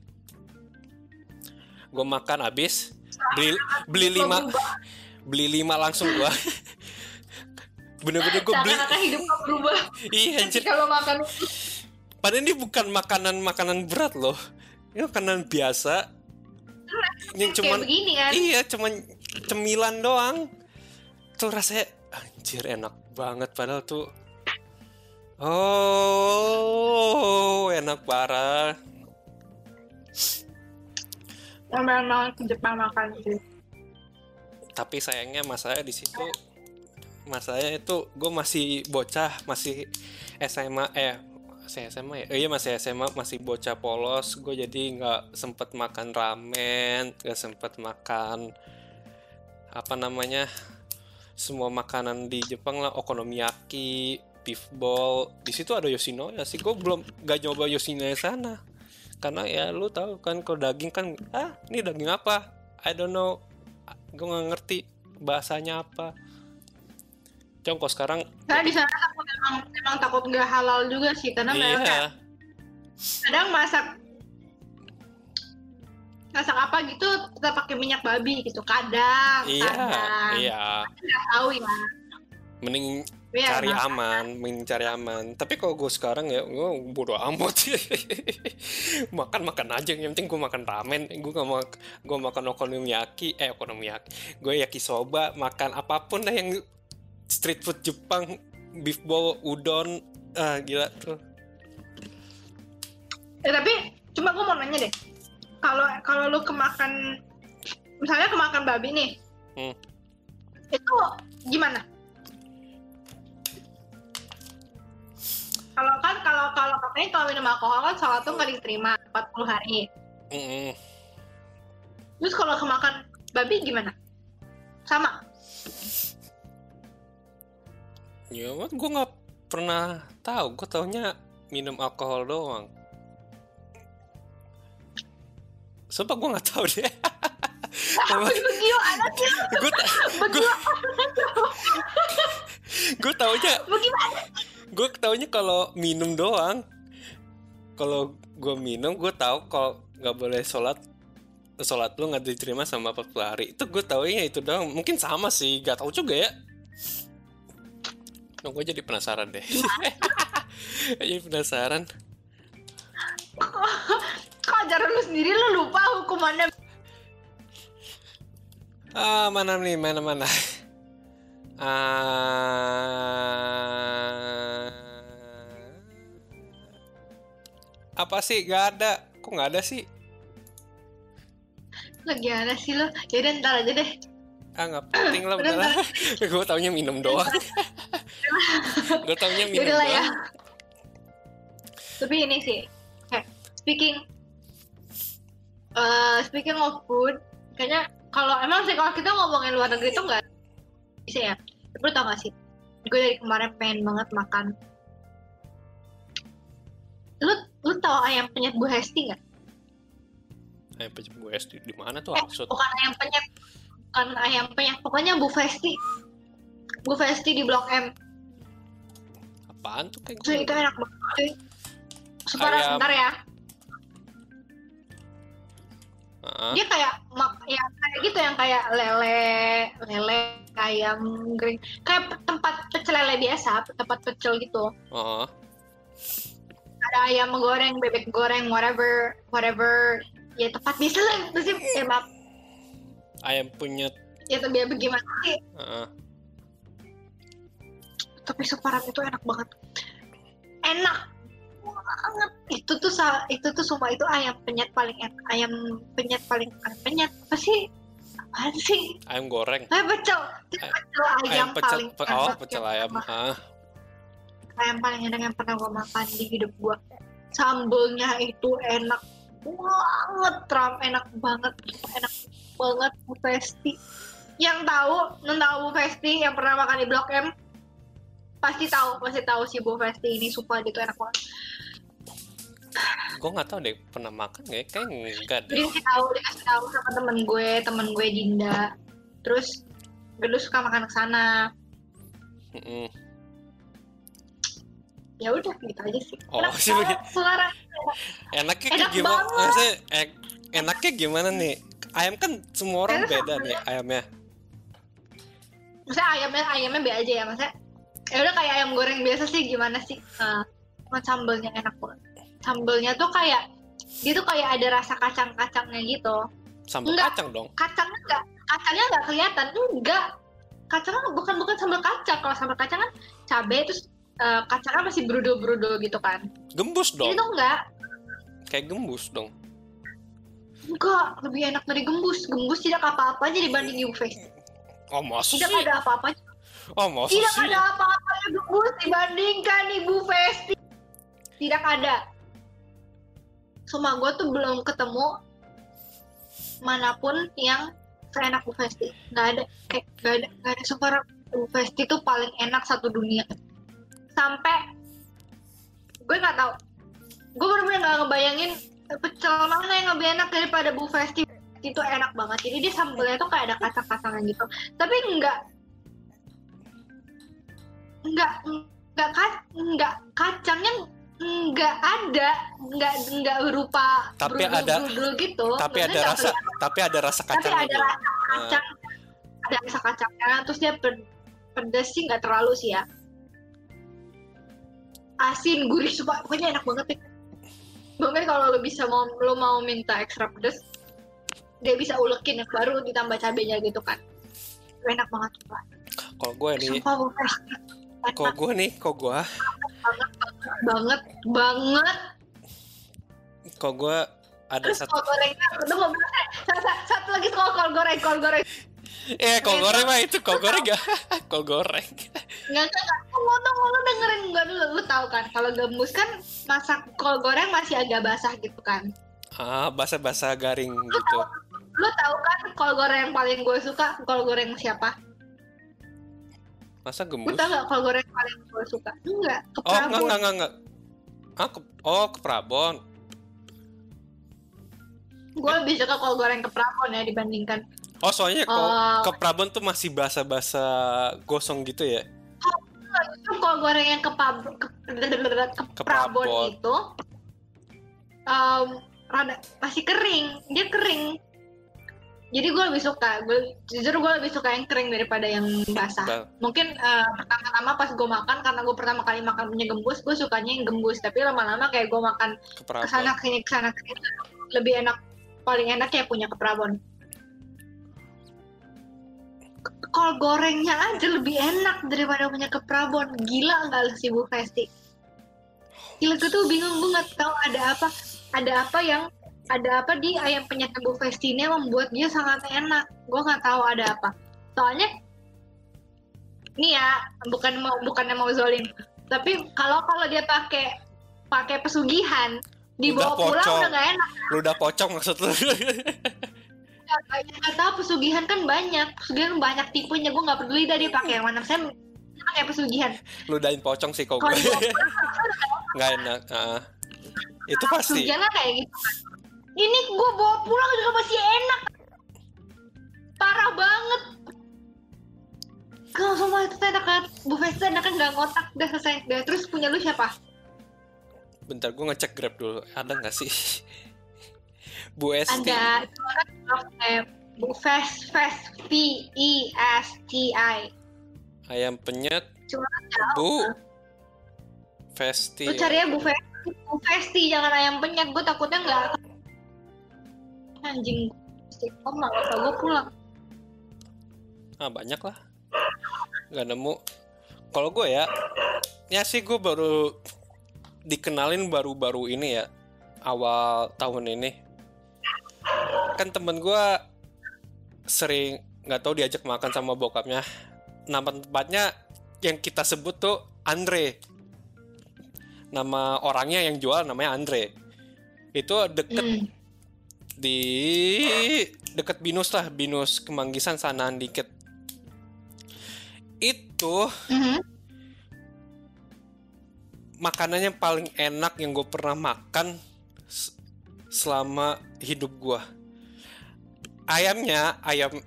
Gue makan habis beli beli lima beli lima langsung gua. Bener-bener gue beli. Hidup berubah Iya anjir. kalau makan Padahal ini bukan makanan-makanan berat loh. Ini makanan biasa. Yang kayak cuman begini kan. iya, cuman cemilan doang. Tuh rasanya anjir enak banget padahal tuh. Oh, enak parah. Memang mau ke Jepang makan sih. Tapi sayangnya masalahnya di situ masalahnya itu gue masih bocah, masih SMA eh masih SMA ya? Oh iya masih SMA, masih bocah polos. Gue jadi nggak sempet makan ramen, nggak sempet makan apa namanya semua makanan di Jepang lah, okonomiyaki, beef ball. Di situ ada Yoshinoya sih. Gue belum nggak nyoba Yoshinoya sana. Karena ya lu tahu kan kalau daging kan ah ini daging apa? I don't know. Gue nggak ngerti bahasanya apa. Congko sekarang Karena di sana aku memang, memang takut nggak halal juga sih karena mereka iya kadang masak masak apa gitu kita pakai minyak babi gitu kadang iya kadang iya nggak tahu ya mending ya, cari masak. aman, mending cari aman. Tapi kalau gue sekarang ya, gue bodo amat. makan makan aja, yang penting gue makan ramen. Gue gak mau, gue makan okonomiyaki, eh okonomiyaki. Gue yakisoba, makan apa pun dah yang street food Jepang, beef bowl, udon, ah gila tuh. Eh, tapi cuma gue mau nanya deh kalau kalau lu kemakan misalnya kemakan babi nih Hmm. itu gimana kalau kan kalau kalau katanya kalau minum alkohol kan sholat tuh nggak diterima 40 hari Mm-mm. terus kalau kemakan babi gimana sama Ya, gue nggak pernah tahu. Gue taunya minum alkohol doang. Sumpah gue nggak tahu deh. begitu anaknya gue begitu gue taunya bagaimana? gue taunya kalau minum doang. Kalau gue minum gue tahu kalau nggak boleh sholat sholat lu nggak diterima sama 40 hari. Itu gue taunya itu doang. Mungkin sama sih gak tahu juga ya. Nah, gue jadi penasaran deh. Jadi penasaran kok ajaran lu sendiri lu lupa hukumannya. Ah mana nih? Mana mana? Ah. Apa sih? Gak ada. Kok nggak ada sih? Lagi ada sih lo ya udah ntar aja deh. Ah nggak penting lah Udah, beneran gue taunya minum doang. gue taunya minum Yaudah lah ya. doang. Tapi ini sih, kayak speaking, uh, speaking of food, kayaknya kalau emang sih kalau kita ngomongin luar negeri tuh nggak bisa ya. Tapi lu tau gak sih? Gue dari kemarin pengen banget makan. Lu lu tau ayam penyet Bu Hesti nggak? ayam penyet Bu Esti di mana tuh Eh, maksud bukan ayam penyet, bukan ayam penyet, pokoknya Bu Festi. Bu Festi di Blok M. apaan tuh kayak gue itu enak banget. Sebentar, Ayam. sebentar ya. Ah, dia kayak mak ya kayak gitu yang kayak lele lele ayam goreng kayak tempat pecel lele biasa tempat pecel gitu. Oh ada ayam goreng bebek goreng whatever whatever. Ya tempat biasa lah. Itu sih ya maaf ayam punya ya tapi ya bagaimana sih? Heeh. tapi separan itu enak banget. Enak banget. Itu tuh sa- itu tuh semua itu ayam penyet paling enak ayam penyet paling ayam penyet apa sih? Apa sih? Ayam goreng. Ayam pecel. Pecel ayam, ayam pecel paling pe- oh pecel ayam ah ayam paling enak yang pernah gue makan di hidup gue sambelnya itu enak banget Trump enak banget enak banget Bu Festi. Yang tahu yang tahu Bu Festi yang pernah makan di Blok M? Pasti tahu pasti tahu si Bu Festi ini sumpah dia tuh enak banget gue nggak tahu deh pernah makan nggak ya? kayak enggak deh. Dikasih tahu dikasih tahu sama temen gue temen gue Dinda. Terus dulu suka makan ke sana. Mm-mm. ya udah gitu aja sih. Oh, enak sih sekarang enaknya Enak gimana? banget. Maksudnya, eh, enaknya gimana nih? Ayam kan semua orang Enak beda nih ayamnya. Maksudnya ayamnya ayamnya be aja ya maksudnya. Ya udah kayak ayam goreng biasa sih gimana sih? Uh, sambelnya enak banget sambelnya tuh kayak dia tuh kayak ada rasa kacang-kacangnya gitu. Sambal Enggak. kacang dong? Kacangnya enggak. Kacangnya enggak kelihatan. Enggak. Kacangnya bukan bukan sambal kacang. Kalau sambal kacang kan cabai terus uh, kacangnya masih berudul-berudul gitu kan. Gembus ini dong. tuh enggak. Kayak gembus dong. Enggak. Lebih enak dari gembus. Gembus tidak apa-apa aja dibanding UV oh masa tidak sih? ada apa-apa oh masa Tidak sih? ada apa-apanya gembus dibandingkan Ibu Festi. Tidak ada. Cuma gue tuh belum ketemu mana pun yang seenak Bu Festi. Gak ada, kayak gak ada, gak ada sekarang Bu Festi tuh paling enak satu dunia. Sampai gue nggak tahu. Gue bener-bener gak ngebayangin pecel mana yang lebih enak daripada Bu Festi. Itu enak banget. Jadi dia sambelnya tuh kayak ada kacang-kacangan gitu. Tapi enggak nggak nggak ka- nggak kacangnya nggak ada nggak nggak berupa Tapi brudul- ada- brudul gitu. tapi Maksudnya ada rasa tapi ada rasa kelihatan, tapi kacang ada rasa kacang. Ada rasa kacangnya terus dia pe- pedas sih nggak terlalu sih ya. Asin gurih sumpah pokoknya enak banget deh. Bahkan kalau lo bisa mau lo mau minta ekstra pedas dia bisa ulekin yang baru ditambah cabenya gitu kan. Enak banget sumpah. Kalau gue nih sumpah Kalau gue nih? Kalau gue banget banget. Kalau gue ada terus satu kol gorengnya udah mau satu, satu lagi soal kol goreng kol goreng. Eh kol goreng mah itu. Kol goreng gak? Kol goreng. Nggak nggak nggak. Lo tuh lo dengerin gue dulu. Lu tahu kan kalau gembus kan masak kol goreng masih agak basah gitu kan. Ah basa basa garing gitu. lu tahu kan kol goreng yang paling gue suka kol goreng siapa masa lu gembus tahu nggak kol goreng yang paling gue suka. Enggak ke oh enggak enggak enggak enggak. Ah ke, oh ke Prabon. Gue lebih suka kol goreng ke Prabon ya dibandingkan oh soalnya kol Oh. ke Prabon tuh masih basa basa gosong gitu ya? Itu kol goreng yang ke, pab, ke, ke, Ke Prabon Prabon. itu em, rada masih kering. Dia kering jadi gue lebih suka gue jujur gue lebih suka yang kering daripada yang basah. Ba- mungkin eh, pertama-tama pas gue makan karena gue pertama kali makan punya gembus gue sukanya yang gembus. Tapi lama-lama kayak gue makan ke Prabon ke sana ke sini ke sana ke sini lebih enak paling enak ya punya ke Prabon kol gorengnya aja lebih enak daripada punya ke Prabon gila nggak lu si Bu Festi? Gila gue tuh bingung banget tahu ada apa? Ada apa yang ada apa di? Ayam penyet Bu Festi ini yang membuat dia sangat enak. Gue nggak tahu ada apa. Soalnya ini ya bukan mau bukan mau zolim. Tapi kalau kalau dia pakai pakai pesugihan dibawa Udah pulang pocong. udah nggak enak. Lu udah pocong maksud lu. Nggak nggak tahu pesugihan kan banyak. Pesugihan banyak tipenya. Gue nggak peduli dah dia pakai yang mana. Saya pakai pesugihan. Lu udahin pocong sih kok. Nggak enak ah. itu pasti. Pesugihan lah kayak gitu kan ini gue bawa pulang juga masih enak. Parah banget. Kalau semua itu enak kan? Bu Festa enak kan? Nggak ngotak udah selesai. Udah. Terus punya lu siapa? Bentar gue ngecek grab dulu. Ada nggak sih? Bu Esti. Ada. Bu Fest Fest V E S T I. Ayam penyet. Cuma Bu. Festi. lu cari ya Bu Festi, Bu Festi. Jangan ayam penyet. Gue takutnya nggak anjing. Om lah, kata gue pulang. Ah banyak lah. Nggak nemu. Kalau gue ya, ya sih gue baru dikenalin baru-baru ini ya, awal tahun ini. Kan temen gue sering nggak tahu diajak makan sama bokapnya. Nama tempatnya yang kita sebut tuh Andre. Nama orangnya yang jual namanya Andre. Itu deket Hmm. Di deket Binus lah, Binus Kemanggisan sanaan dikit. Itu Mhm. makanan yang paling enak yang gue pernah makan selama hidup gue. Ayamnya, ayam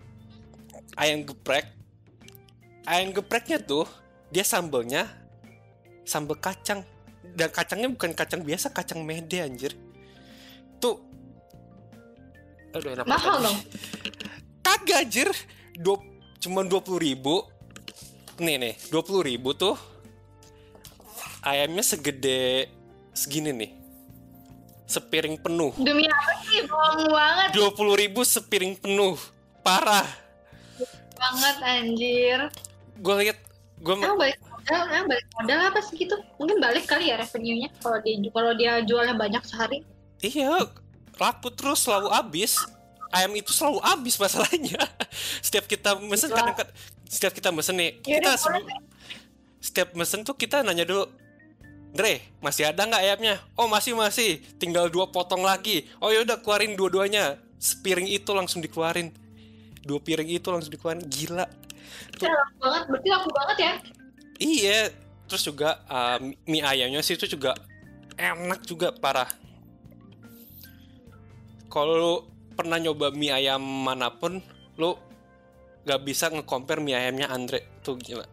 ayam geprek. Ayam gepreknya tuh dia sambelnya sambel kacang dan kacangnya bukan kacang biasa, kacang mede anjir. Tuh Aduh, enak Mahal dong. Kagak anjir. Dua, cuma 20 ribu. Nih nih, 20 ribu tuh. Ayamnya segede segini nih. Sepiring penuh. Demi apa sih? Bohong banget. 20 ribu sepiring penuh. Parah. Banget anjir. Gue liat, gue Emang balik modal, emang balik modal apa sih gitu? Mungkin balik kali ya revenue-nya kalau dia kalau dia jualnya banyak sehari. iya laku terus selalu habis. Ayam itu selalu habis masalahnya. Setiap kita mesen Wah. kadang setiap kita mesen nih, Yaudah, kita sebelum- setiap mesen tuh kita nanya dulu Dre, masih ada nggak ayamnya? Oh masih masih, tinggal dua potong lagi. Oh yaudah keluarin dua-duanya. Sepiring itu langsung dikeluarin. Dua piring itu langsung dikeluarin. Gila. Tuh, Ya, laku banget, berarti laku banget ya. iya. Terus juga uh, mie ayamnya sih itu juga enak juga parah. Kalau lu pernah nyoba mie ayam mana pun, lu gak bisa nge-compare mie ayamnya Andre. Tuh gila.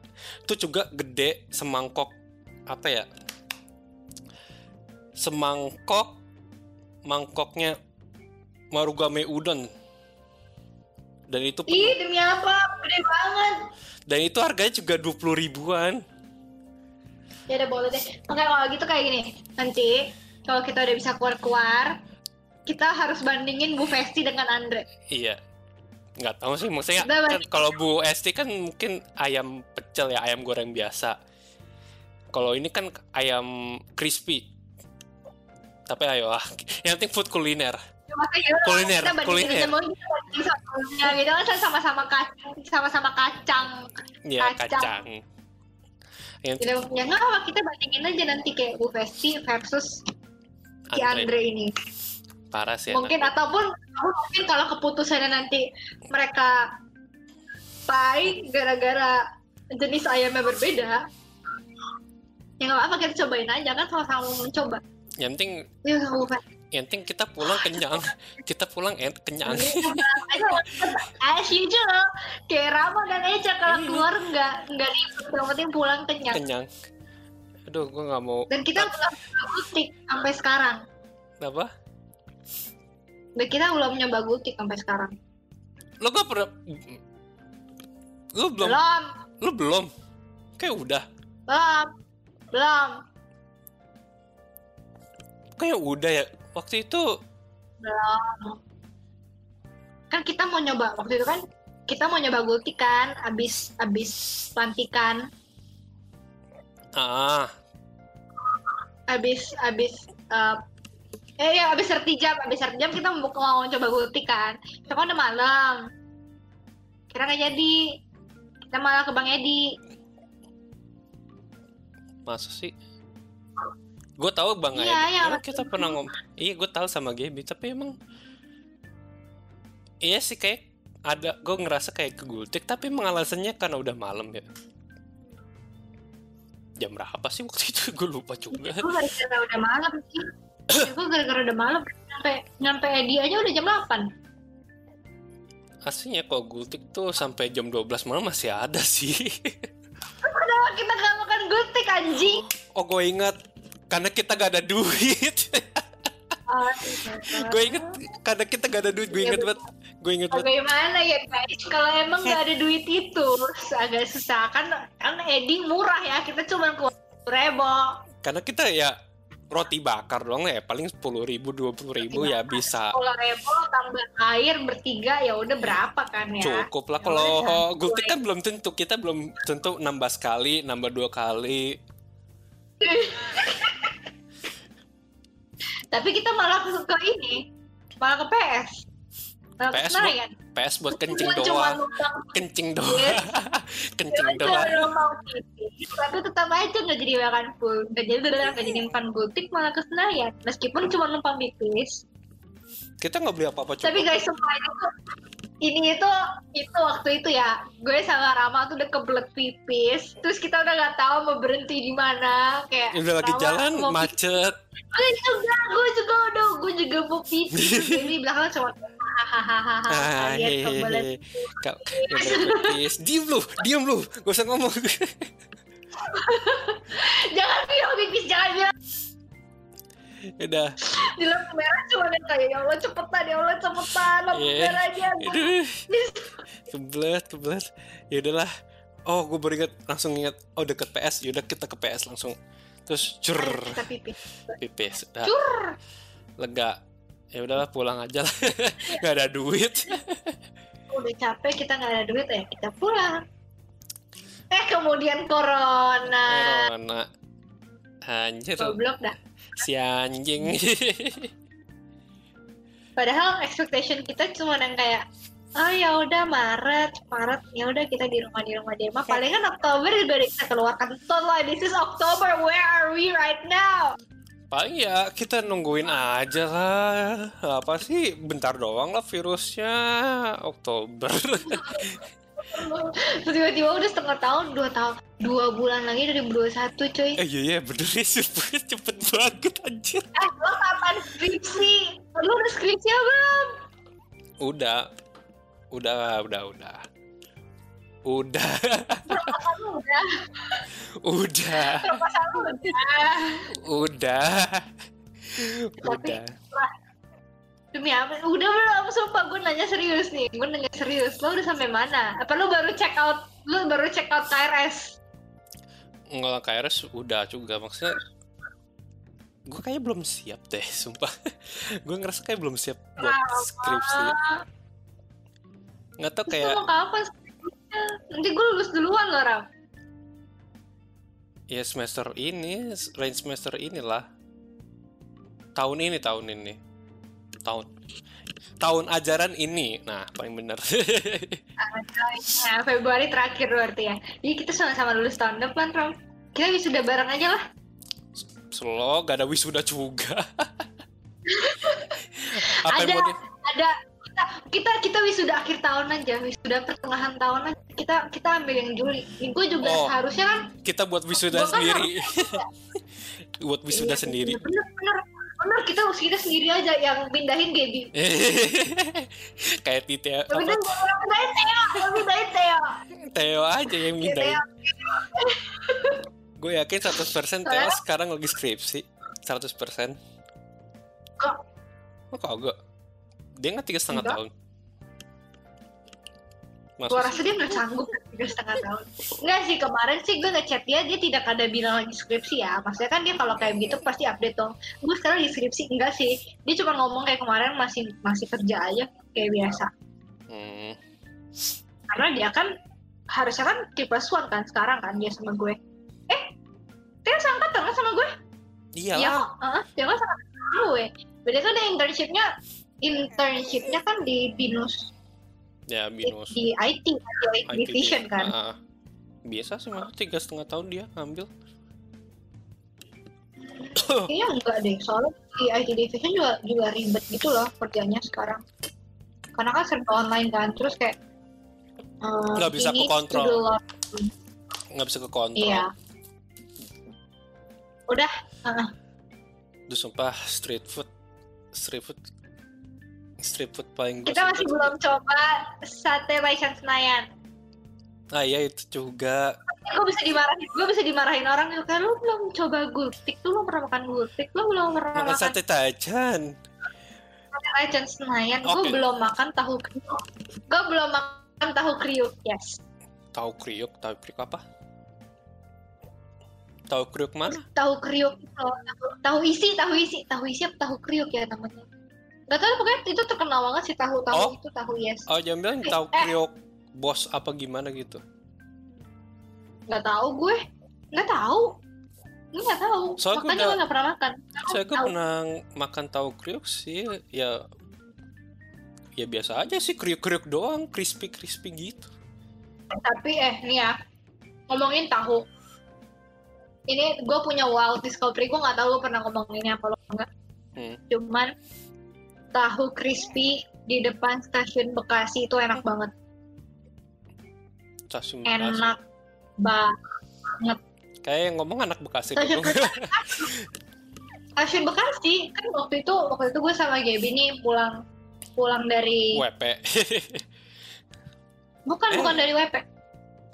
Itu juga gede semangkok apa ya? Semangkok mangkoknya Marugame udon. Dan itu penuh. Ih, demi apa? Gede banget. Dan itu harganya juga 20 ribuan. Ya udah boleh deh. Oke, kalau gitu kayak gini. Nanti kalau kita udah bisa keluar-keluar, kita harus bandingin Bu Festi dengan Andre. Iya. Nggak tahu sih maksudnya kan kalau Bu Esti kan mungkin ayam pecel ya, ayam goreng biasa. Kalau ini kan ayam crispy. Tapi ayo lah, yang penting food kuliner. Ya, makanya Kuliner, kita kuliner. kita sama gitu kan sama-sama kacang, sama-sama kacang. Ya Kacang. kacang. Yang Jadi ya nggak apa kita bandingin aja nanti kayak Bu Festi versus si Andre. Andre ini. Parah sih. mungkin anak. ataupun mungkin kalau keputusannya nanti mereka baik gara-gara jenis ayamnya berbeda ya nggak apa-apa kita cobain aja kan sama-sama mencoba Yang penting, ya yang penting kita pulang kenyang. kita pulang en kenyang. as usual kayak Rama dan Eca kalau Iya. keluar nggak nggak ribet yang penting pulang kenyang kenyang. Aduh, gue nggak mau. dan kita nyoba gultik sampai sekarang Apa? Dan kita belum nyoba gultik sampai sekarang Lo gak pernah. Lo belum. belum Lo belum. Kayak udah. belum belum Kayak udah ya. Waktu itu belum kan kita mau nyoba waktu itu kan kita mau nyoba gultik kan abis abis pelantikan ah abis abis eh eh ya abis sertijab abis sertijab kita mau, mau coba gultik kan. Tapi kan udah malam. Kira nggak jadi. Kita malah ke bang Edi. Masa sih? Gue tahu bang Iya, Edi. Emang waktu kita pernah ngom iya gue tahu sama Gaby tapi emang iya sih kayak ada gue ngerasa kayak ke gultik tapi emang alasannya karena udah malam ya. Jam berapa sih waktu itu? Gue lupa juga. Gue gara-gara udah malam sih gue gara-gara udah malam nyampe nyampe Edi aja udah jam 8 aslinya kalau gultik tuh sampai jam 12 malam masih ada sih Kenapa kita gak makan gultik anjing oh gue ingat karena kita gak ada duit Ah, gue inget karena kita gak ada duit gue Iya, inget banget gue inget banget Bagaimana ya guys? Kalau emang nggak ada duit itu agak susah kan? Kan Edi murah ya. Kita cuma keluar ribu. karena kita ya roti bakar doang ya paling sepuluh ribu dua puluh ribu ya bisa Kalau ribu tambah air bertiga ya udah berapa kan ya? cukup lah Ya kalau gultik kan belum tentu kita belum tentu nambah sekali nambah dua kali Tapi kita malah ke, ke ini, malah ke PS. Malah ke PS Senayan. PS buat kencing Cuma- doang kencing doang Yes. kencing Cuma doang. Tapi tetap aja nggak jadi makan full, nggak jadi nggak jadi makan gultik malah ke Senayan. Meskipun cuma numpang pipis. kita nggak beli apa-apa Tapi guys sumpah itu ini itu itu waktu itu ya gue sama Rama tuh udah kebelet pipis terus kita udah nggak tahu mau berhenti di mana kayak udah lagi Rama jalan mau macet gue juga gue juga udah gue juga mau pipis Terus dia di belakang cuma hahaha Ah, kalian kebelet hehehe. Kau yang boleh pipis. Diem lu, diem lu. Gak usah ngomong. jangan bilang pipis jangan bilang Udah. di lampu merah cuma yang kayak ya Allah cepetan ya Allah cepetan lampu Iya. merahnya Aduh. Kebelet, kebelet. Ya udahlah. Oh, gue baru inget, langsung inget. Oh, deket PS. Yaudah kita ke PS langsung. Terus cur, kita pipis pipis. Udah. cur Lega. Ya udahlah pulang aja lah. Gak ada duit. udah capek kita nggak ada duit ya kita pulang eh kemudian corona Corona. Anjir, goblok dah si anjing. padahal expectation kita cuma yang kayak oh ya udah Maret Maret ya udah kita di rumah di rumah di rumah palingan Oktober juga udah kita keluarkan tol lah this is October where are we right now Paling ya kita nungguin aja lah. Apa sih? Bentar doang lah virusnya. Oktober. Terus tiba-tiba udah setengah tahun dua tahun dua bulan lagi dari 2021 cuy eh iya iya bener ya cepet, cepet banget anjir. eh lo kapan skripsi lo udah skripsi belum Udah. Udah, udah, udah. Udah. Udah Udah. udah Udah. Tapi- Udah. Demi apa? Udah belum? Sumpah gue nanya serius nih. Gue nanya serius. Lo udah sampai mana? Apa lo baru check out? Lo baru check out KRS? Nggak KRS udah juga maksudnya gue kayaknya belum siap deh sumpah gue ngerasa kayak belum siap buat skripsi Ah, nggak tau kayak lo mau kapan skripsinya? Nanti gue lulus duluan loh, Ram. ya semester ini range semester inilah tahun ini tahun ini tahun tahun ajaran ini nah paling bener Nah, Februari terakhir berarti ya. Jadi kita sama-sama lulus tahun depan, Ram. Kita wisuda bareng aja lah. Slow, gak ada wisuda juga. Apa Ada. yang. Ada kita kita kita wisuda akhir tahun aja, wisuda pertengahan tahun aja. Kita kita ambil yang Juli. Gue juga Oh. seharusnya kan Kita buat wisuda kan sendiri. buat wisuda Iya, sendiri. Bener, bener, bener kita kita sendiri aja yang pindahin Gaby. Kayak Tite apa pindahin yang pindahin pindahin Theo. Theo aja yang Iya, mindahin. Theo. Gue yakin 100% Theo sekarang lagi skripsi. 100%. Kok? Oh, kagak. Dia nggak tiga setengah Enggak. Gue rasa dia nggak sanggup tiga setengah tahun. Enggak sih kemarin sih gue ngechat dia dia tidak ada bilang lagi skripsi ya. Maksudnya kan dia kalau kayak gitu pasti update dong. Gue sekarang di skripsi enggak sih. Dia cuma ngomong kayak kemarin masih masih kerja aja kayak biasa. Hmm. Karena dia kan harusnya kan plus one kan sekarang kan dia sama gue. Eh, dia seangkatan kan sama gue? Iya kok, Heeh, dia kan sama gue. Beda kan dia internshipnya internshipnya kan di binus Ya, di, binus. di IT, IT IT division kan. Ah, biasa sih mah tiga setengah tahun dia ngambil. Kayaknya enggak deh, soalnya di IT division juga juga ribet gitu loh kerjanya sekarang. Karena kan serba online kan, terus kayak eh, Nggak bisa do lot. nggak bisa ke kontrol. Iya. Udah, heeh. Terus sumpah street food, street food, street food paling gue kita masih belum coba sate Baisan Senayan. Ah iya itu juga. gue bisa dimarahin gue bisa dimarahin orang gitu kan lu belum coba gultik lu belum pernah makan gultik lu belum pernah Makan makan sate tajan. Legend Senayan, gue Oke. belum makan tahu kriuk. Gue belum makan tahu kriuk, yes. Tahu kriuk, tahu kriuk apa? Tahu kriuk mana? Tahu kriuk, tahu, tahu isi, tahu isi, tahu isi apa tahu kriuk ya namanya. Gak tau pokoknya itu terkenal banget sih tahu tahu Oh. itu tahu yes. Oh, jangan bilang tahu Eh. kriuk bos apa gimana gitu. Gak tahu gue, gak tahu. Gue gak tahu. Soalnya gue Makanya gue gak pernah makan. Saya gue pernah makan tahu kriuk sih, ya ya biasa aja sih kriuk-kriuk doang, crispy-crispy gitu. Tapi eh nih ya, ngomongin tahu. Ini gue punya wild discovery, gue gak tahu gue pernah ngomongin apa lo enggak. Hmm. Cuman tahu crispy di depan stasiun Bekasi itu enak banget. Stasiun Bekasi. Enak banget. Kayak yang ngomong anak Bekasi Stasiun dulu. Stasiun Bekasi kan waktu itu waktu itu gue sama Gaby nih pulang pulang dari WP. bukan Eh. bukan dari WP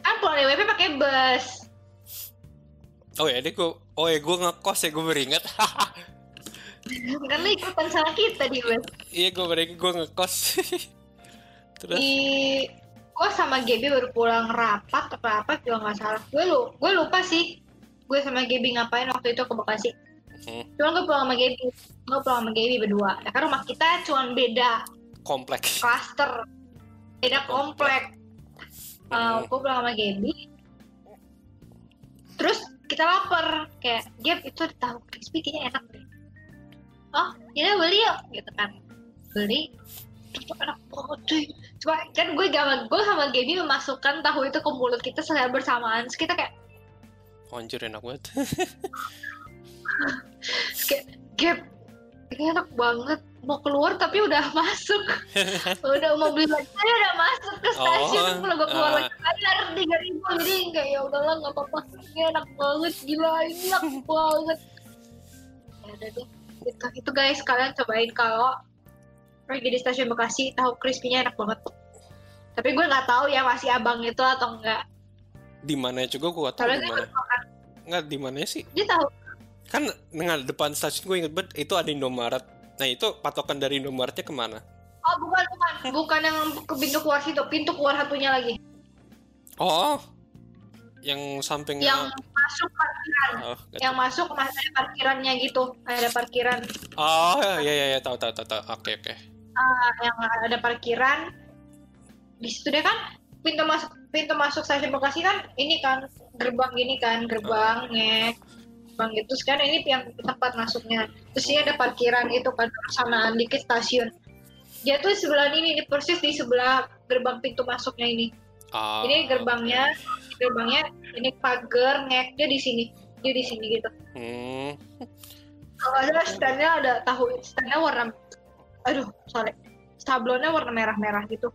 kan pulang dari WP pakai bus oh ya, ini gue Oh ya, gue ngekos ya, gue beringat. kan lu ikutan sama kita di bus iya, gue beringat, gue ngekos. Terus, di gue sama Gaby baru pulang rapat apa apa juga nggak salah. Gue lu gue lupa sih. Gue sama Gaby ngapain waktu itu ke Bekasi. Hmm. cuma gue pulang sama Gaby. Gue pulang sama Gaby berdua. Ya kan rumah kita cuma beda kompleks. klaster beda komplek. Hmm. uh, gue pulang sama Gaby. Terus kita lapar. Kayak Gap itu ada tahu. Crispy kayaknya enak deh oh ya beli yuk gitu kan. Beli. Terus enak banget cuy. Coba kan gue gak gue sama Gaby memasukkan tahu itu ke mulut kita secara bersamaan. Terus kita kayak Anjir enak banget. kayak Gap ini enak banget. Mau keluar tapi udah masuk. Udah mau beli lagi udah masuk ke stasiun. Oh, kalau gue keluar ah. lagi bayar tiga ribu. Jadi kayak ya udahlah nggak apa-apa. Ini enak banget gila ini enak banget. Ya udah deh itu, itu guys kalian cobain kalau pergi di stasiun Bekasi tahu crispy-nya enak banget tapi gue nggak tahu ya masih abang itu atau enggak di mana juga gue tahu di mana. makan Nggak di mana sih? dia tahu Kan dengan depan stasiun gue inget banget itu ada Indomaret. Nah itu patokan dari Indomaretnya ke mana? oh bukan bukan bukan yang ke pintu keluar situ pintu keluar satunya lagi Oh, yang sampingnya. yang masuk parkiran. Oh, yang masuk masih ada parkirannya gitu ada parkiran. Oh, ya ya ya tahu tahu tahu. Oke oke. ah, yang ada parkiran. Di situ deh kan pintu masuk pintu masuk stasiun Bekasi kan ini kan gerbang gini kan gerbangnya gerbang gitu. Sekarang ini yang tempat masuknya. Terus ini ada parkiran itu kan sanaan dikit stasiun. Dia tuh sebelah ini nih persis di sebelah gerbang pintu masuknya ini. Ah, ini gerbangnya gerbangnya ini pagar ngeknya di sini dia di sini gitu. Hmm, kalau ada standnya ada tahu standnya warna aduh sorry. Sablonnya warna merah-merah gitu.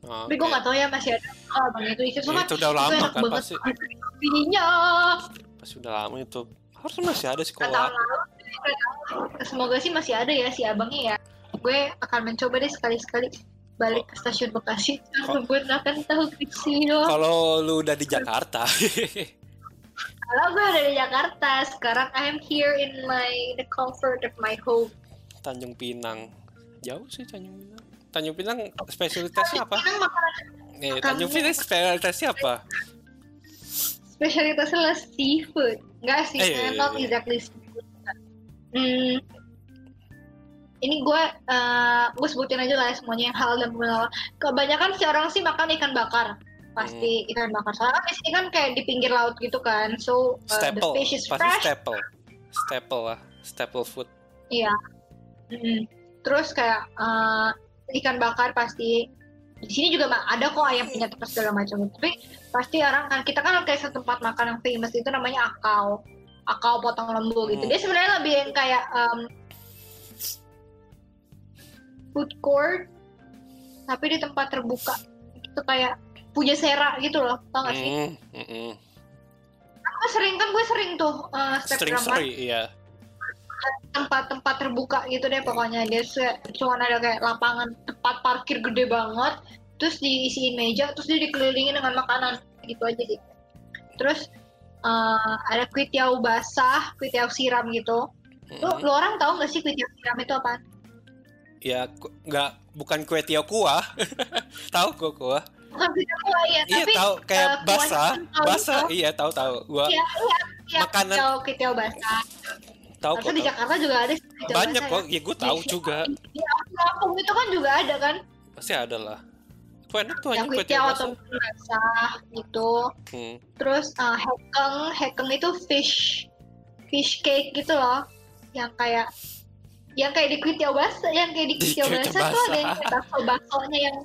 Tapi gue nggak tahu ya masih ada. Oh, bang itu itu cuma itu udah lama enak kan banget. pasti. Ininya Pas udah lama itu. Harusnya masih ada sih kalau lalu semoga sih masih ada ya si abangnya ya. Gue akan mencoba deh sekali-sekali balik ke stasiun Bekasi Oh. untuk gue makan tahu doang. kalau lu udah di Jakarta. Kalau gue udah di Jakarta, sekarang I'm here in my the comfort of my home. Tanjung Pinang. Jauh sih Tanjung Pinang. Tanjung Pinang spesialitasnya apa? Pinang makanan Eh, Tanjung Pinang spesialitasnya apa? spesialitasnya adalah seafood. Enggak sih, Eh, not exactly seafood. Hmm, ini gue uh, gue sebutin aja lah ya semuanya yang halal dan halal. Kebanyakan sih orang sih makan ikan bakar. Pasti Hmm. ikan bakar. Soalnya kan di sini kan kayak di pinggir laut gitu kan. So uh, the fish is Pasti fresh. staple. Staple lah. Staple food. Iya. Mm. Terus kayak uh, ikan bakar pasti di sini juga ada kok ayam penyet apa segala macam tapi pasti orang kan kita kan kayak satu tempat makan yang famous itu namanya akau akau potong lembu gitu Hmm. dia sebenarnya lebih yang kayak um, food court tapi di tempat terbuka. Itu kayak punya sera gitu loh tau gak sih? Mm, mm. gue sering kan gue sering tuh uh, step Sering-sering, iya. tempat-tempat terbuka gitu deh pokoknya. Dia cuma ada kayak lapangan tempat parkir gede banget terus diisiin meja terus dia dikelilingin dengan makanan. Gitu aja sih. Terus eh, ada kuitiau basah kuitiau siram gitu. Mm. lu orang tahu nggak sih kuitiau siram itu apa Ya nggak bukan kue tiaw kuah. tahu kok kuah? ya Iya tapi tahu kayak kuahnya basah, kental basah. Iya tahu tahu. Gua Iya, iya, iya. Makanan- Kitiau, kitiau basah. tahu kok. di. Jakarta juga ada Banyak basah kok. ya. Ya gue tahu Di- juga. Di Lampung itu kan juga ada kan Pasti ada lah. Itu enak tuh yang kue tiaw atau basah. basah gitu. Hmm. Terus uh, hekeng, hekeng itu fish fish cake gitu loh. Yang kayak yang kayak di kitiau basah, yang kayak di kitiau basah tuh ada yang bakso baksonya yang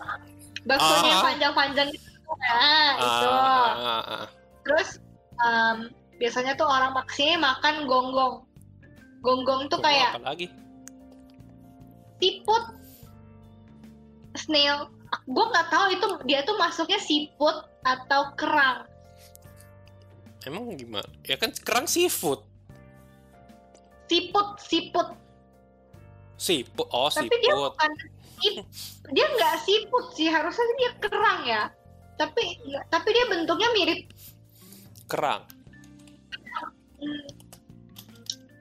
baksonya Ah. panjang-panjang gitu. Nah, itu. Ah, ah, ah. Terus um, biasanya tuh orang ke sini makan gonggong. Gonggong tuh Gua kayak lagi? siput, snail. Gue nggak tahu itu dia tuh masuknya siput atau kerang. Emang gimana? Ya kan kerang seafood. Siput, siput. Siput. Oh, Tapi dia siput. bukan sip- dia nggak siput sih, harusnya dia kerang ya. Tapi tapi dia bentuknya mirip Kerang.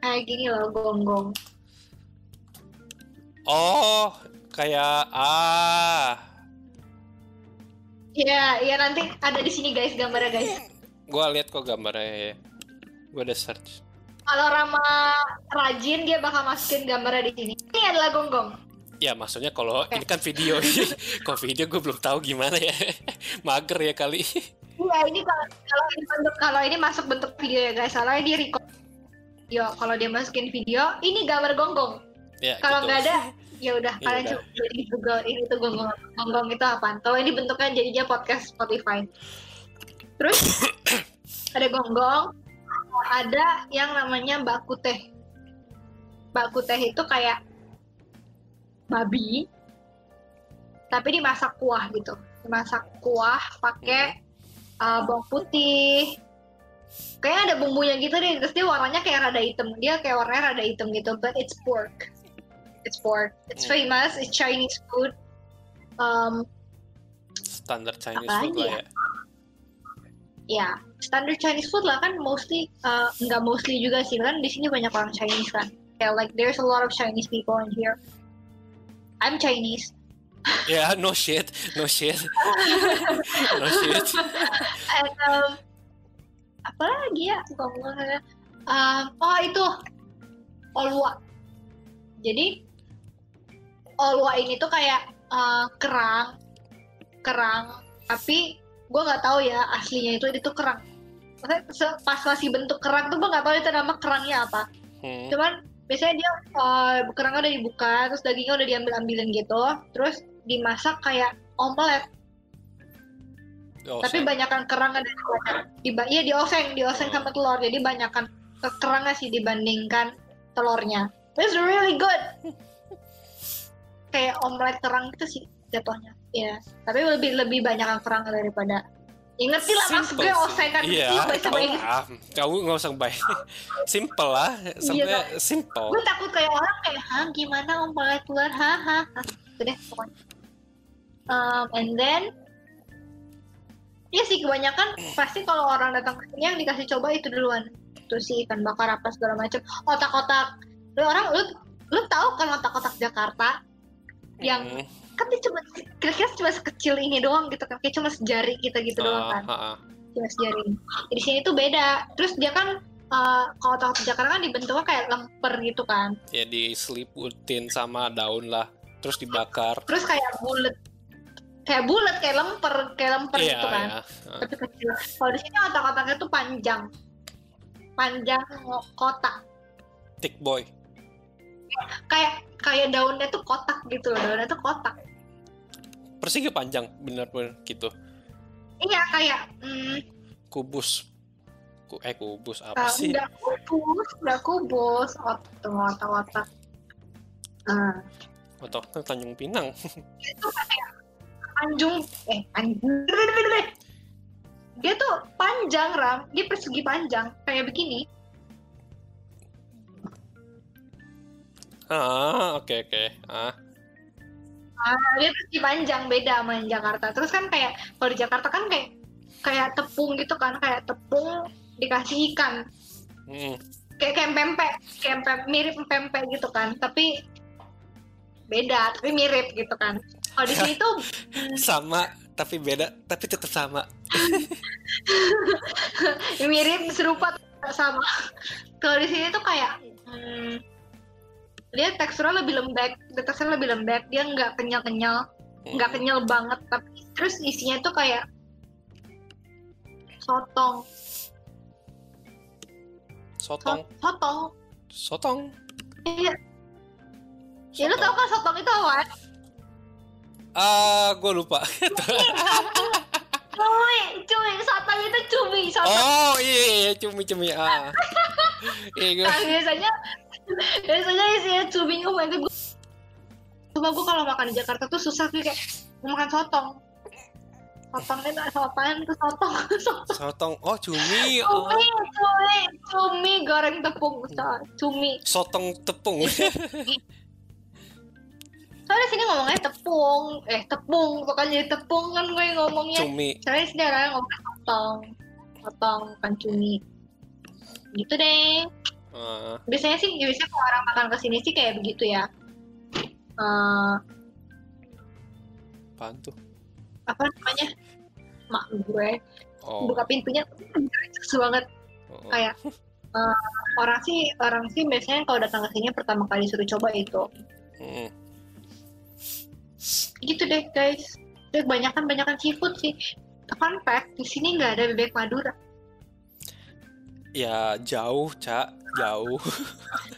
kayak gini loh gonggong. Oh, kayak ah. Iya, iya nanti ada di sini guys gambarnya guys. Gua lihat kok gambarnya ya. Gua udah search. Kalau Rama rajin dia bakal masukin gambarnya di sini. Ini adalah gonggong. Ya maksudnya kalau ini kan video Kalau video gue belum tahu gimana ya Mager ya kali Iya ini kalau kalau ini bentuk kalau ini masuk bentuk video ya guys. Soalnya dia record. Yo kalau dia masukin video, ini gambar gonggong. ya, Kalau gitu. nggak ada, ya udah Ya kalian coba jadi Google ini tuh gonggong. Gonggong itu apaan? Kalau ini bentuknya jadinya podcast Spotify. Terus ada gonggong, ada yang namanya baku teh. Baku teh itu kayak babi, tapi dimasak kuah gitu. Dimasak kuah pakai uh, bawang putih. Kayaknya ada bumbunya gitu deh, terus dia warnanya kayak rada hitam. Dia kayak warnanya rada hitam gitu, but it's pork. It's pork. It's Hmm. famous. It's Chinese food. Um, Standar Chinese food lah ya? ya ya, standard Chinese food lah kan mostly uh, nggak mostly juga sih kan di sini banyak orang Chinese kan. Kayak like there's a lot of Chinese people in here. I'm Chinese. Ya no shit No shit No shit And um, apa lagi ya? Ngomong-ngomong, um, oh itu olwa. Jadi olwa ini tuh kayak uh, kerang, kerang. Tapi gue nggak tahu ya aslinya itu itu kerang. Maksudnya pas masih bentuk kerang tuh gue nggak tahu itu nama kerangnya apa. hmm. Cuman biasanya dia uh, kerangnya udah dibuka, terus dagingnya udah diambil ambilin gitu, terus dimasak kayak omelet. Oh, tapi banyakkan kerangnya dari telurnya. Diba iya dioseng, dioseng sama telur. Jadi banyakkan ke kerangnya sih dibandingkan telurnya. It's really good. Kayak omelet kerang gitu sih jatuhnya. Ya, tapi lebih lebih banyakkan kerang daripada Ingat sih lah Simple gue oseng kan Iya, Inggris. lah. Kamu nggak usah baik. Simple lah, sampai simple. Gue takut kayak orang kayak, hah gimana telur, hah hah hah. Gitu deh pokoknya. Um, and then Iya sih kebanyakan pasti kalau orang datang ke sini yang dikasih coba itu duluan. Itu sih ikan bakar apa segala macam. Otak-otak. Lu orang lu lu tahu kan otak-otak Jakarta yang Hmm. Kan dia cuma kira-kira cuma sekecil ini doang gitu kan. Kayak cuma sejari kita gitu doang Ah, kan. ah, ah. cuma sejari. Di sini tuh beda. Terus dia kan eh, kalau otak Jakarta kan dibentuknya kayak lemper gitu kan. Ya diseliputin sama daun lah, terus dibakar. terus kayak bulat. Kayak bulat kayak lemper kayak lemper Iya, gitu kan. ya. Ah. tapi kecil. Kalau di sini otak-otaknya tuh panjang. Panjang kotak. Thick boy. Kayak kayak daunnya tuh kotak gitu loh daunnya tuh kotak Persegi panjang, bener-bener gitu. iya kayak hmm, Kubus. Ku, eh kubus apa uh, sih? nggak kubus nggak kubus otak otak otak Ah, Atau Tanjung Pinang. itu kayak anjung eh anjung dia tuh panjang ram dia persegi panjang kayak begini Ah, oke oke. Ah, ah, dia persegi panjang beda sama yang Jakarta. Terus kan kayak kalau di Jakarta kan kayak kayak tepung gitu kan kayak tepung dikasih ikan. Hmm. kayak kayak pempek kayak pem- mirip pempek gitu kan tapi beda tapi mirip gitu kan. Kalau di sini tuh sama tapi beda tapi tetap sama. Mirip serupa sama. Kalau di sini tuh kayak hmm, dia teksturnya lebih lembek teksturnya lebih lembek dia nggak kenyal kenyal nggak Hmm. kenyal banget tapi terus isinya tuh kayak sotong. Sotong. So- sotong. Sotong. Iya. Ya lu tau kan sotong itu apa? Ah gue lupa. Cuy cuy sotong itu cumi sotong. Oh iya iya, iya cumi cumi ah. Iya gue Nah, biasanya biasanya isinya cumi oh my god gue Coba gue kalau makan di Jakarta tuh susah sih kayak makan sotong. Sotong itu ada apaan tuh? Sotong. Sotong. Sotong oh cumi. Oh. cumi cumi. Cumi goreng tepung cumi. Sotong tepung. Soalnya sini ngomongnya tepung. Eh tepung. Pokoknya jadi tepung kan gue ngomongnya. Cumi. Soalnya sini orang ngomongnya sotong. Sotong bukan cumi. Gitu deh Ah, biasanya sih biasanya kalau orang makan ke sini sih kayak begitu ya. Eh, apaan tuh? apa namanya? Mak gue. Oh, buka pintunya susah banget. Oh. kayak eh, orang sih orang sih biasanya kalau datang ke sini pertama kali suruh coba itu. Mm. gitu deh guys. Kebanyakan banyakan seafood sih. Fun fact di sini nggak ada bebek madura ya jauh cak jauh.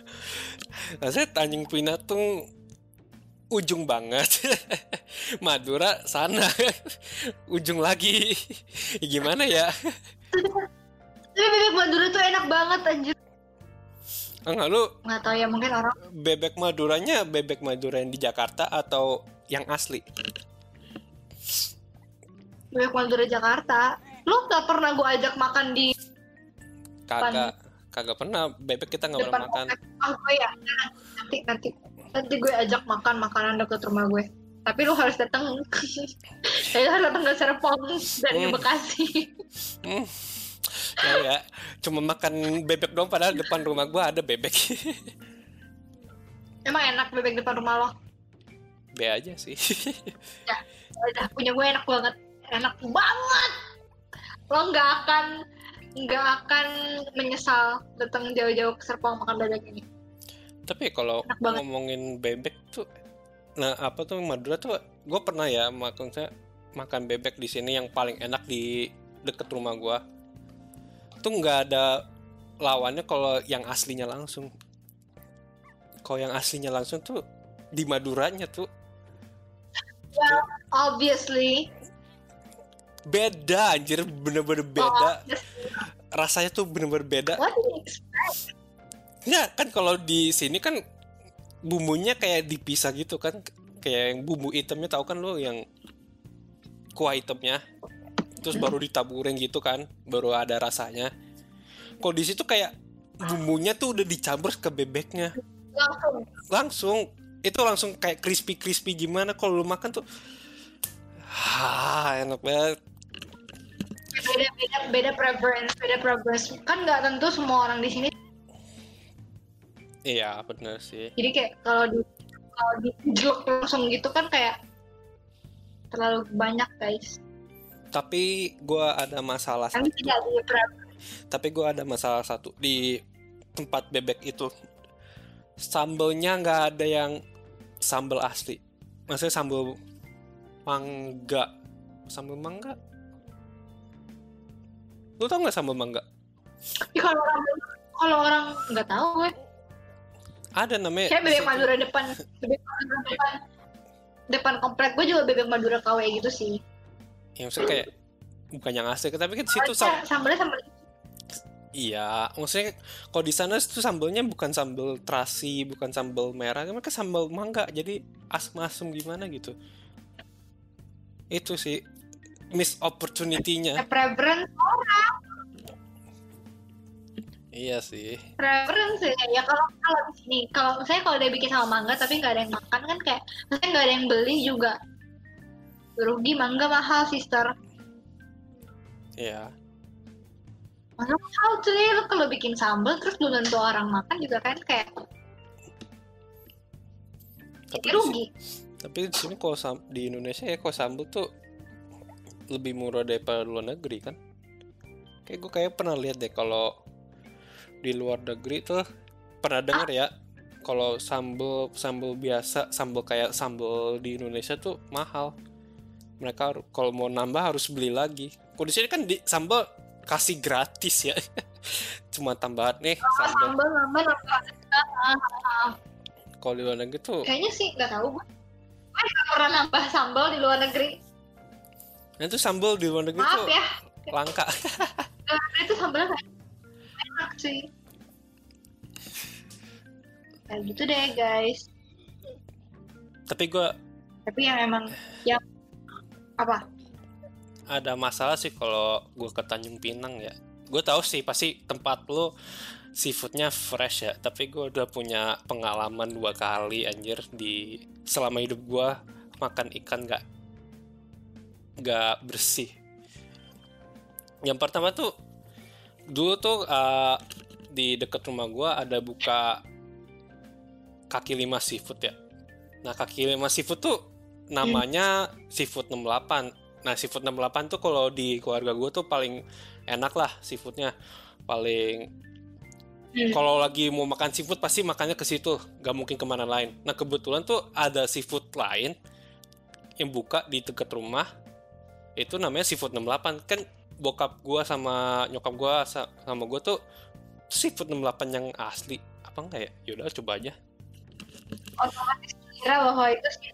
Rasanya Tanjung Pinang tuh ujung banget. Madura sana ujung lagi. Gimana ya? Tapi bebek madura tuh enak banget anjir. Enggak lu nggak tahu ya mungkin orang bebek Maduranya bebek Madura yang di Jakarta atau yang asli? Bebek madura Jakarta. Lu nggak pernah gue ajak makan di kagak kagak pernah. Bebek kita nggak pernah makan. Ah gue ya nanti nanti. Nanti gue ajak makan makanan deket rumah gue. Tapi lu harus datang saya harus datang ke Serpong dari Hmm. Bekasi. Hmm. ya ya. Cuma makan bebek doang padahal depan rumah gua ada bebek. Emang enak bebek depan rumah lo? Be aja sih. Udah punya gue enak banget. Enak banget. Lo nggak akan nggak akan menyesal datang jauh-jauh ke Serpong makan bebek ini. Tapi kalau ngomongin bebek tuh nah apa tuh Madura tuh gue pernah ya makan saya makan bebek di sini yang paling enak di deket rumah gua. Tuh nggak ada lawannya kalau yang aslinya langsung. Kalau yang aslinya langsung tuh di Maduranya tuh. Obviously beda anjir bener-bener beda Oh, rasanya tuh bener-bener beda what do you expect? Nggak, kan kalau di sini kan bumbunya kayak dipisah gitu kan. Kayak yang bumbu hitamnya tahu kan lo yang kuah hitamnya. Terus baru ditaburin gitu kan, baru ada rasanya. Kalau di situ kayak bumbunya tuh udah dicampur ke bebeknya. langsung Langsung itu langsung kayak crispy-crispy gimana kalau lu makan tuh Ah, enak banget. Beda beda beda preference beda preference. Kan nggak tentu semua orang di sini Iya, bener sih. jadi kayak kalau di kalau di langsung gitu kan kayak terlalu banyak guys. Tapi gua ada masalah kami satu. tidak di preference tapi gue ada masalah satu. Di tempat bebek itu sambelnya nggak ada yang sambel asli. Maksudnya sambel mangga. Sambel mangga lu tau nggak sambel mangga? Tapi kalau orang kalau orang nggak tahu gue ada namanya kayak bebek madura depan. Bebek madura depan. Depan komplek. Gue juga bebek madura KW gitu sih. Yang maksudnya kayak bukan yang asli tapi kan situ sam- Soalnya sambalnya sambal iya maksudnya kalau di sana itu sambelnya bukan sambel terasi bukan sambel merah mereka sambel mangga. Jadi asem-asem gimana gitu. Itu sih miss opportunity-nya. Preference Iya sih. preference ya ya kalau kalau di sini kalau misalnya kalau dia bikin sama mangga tapi nggak ada yang makan kan kayak maksudnya nggak ada yang beli juga. Rugi mangga mahal sister. Iya. Mangga mahal cuy lu kalau bikin sambal terus belum tentu orang makan juga kan kayak. Tapi jadi di rugi sini, tapi di sini kalau di Indonesia ya kalau sambal tuh lebih murah daripada luar negeri kan? Kayak gue kayak pernah lihat deh kalau di luar negeri tuh pernah denger ya kalau sambal sambal biasa sambal kayak sambal di Indonesia tuh mahal. Mereka kalau mau nambah harus beli lagi. Kalau di sini kan di sambal kasih gratis ya. Cuma tambahan nih sambal sambal kalau di luar negeri tuh kayaknya sih nggak tahu gue gue nggak pernah nambah sambal di luar negeri nah itu sambal di luar negeri maaf tuh ya. langka. Luar negeri itu sambalnya kayak enak sih. Kayak gitu deh guys. Tapi gue tapi yang emang yang apa? Ada masalah sih kalau gue ke Tanjung Pinang ya. Gue tahu sih pasti tempat lo seafoodnya fresh ya. Tapi gue udah punya pengalaman dua kali anjir di selama hidup gue makan ikan nggak nggak bersih yang pertama tuh dulu tuh uh, di dekat rumah gue ada buka kaki lima seafood ya nah kaki lima seafood tuh namanya seafood 68 Nah, seafood 68 tuh kalau di keluarga gue tuh paling enak lah seafoodnya. Paling Hmm. kalau lagi mau makan seafood pasti makannya ke situ, gak mungkin ke mana lain. Nah, kebetulan tuh ada seafood lain yang buka di dekat rumah. Itu namanya seafood 68. Kan bokap gue sama nyokap gue sama gue tuh seafood 68 yang asli. Apa enggak ya? Yaudah coba aja. otomatis kira bahwa itu sih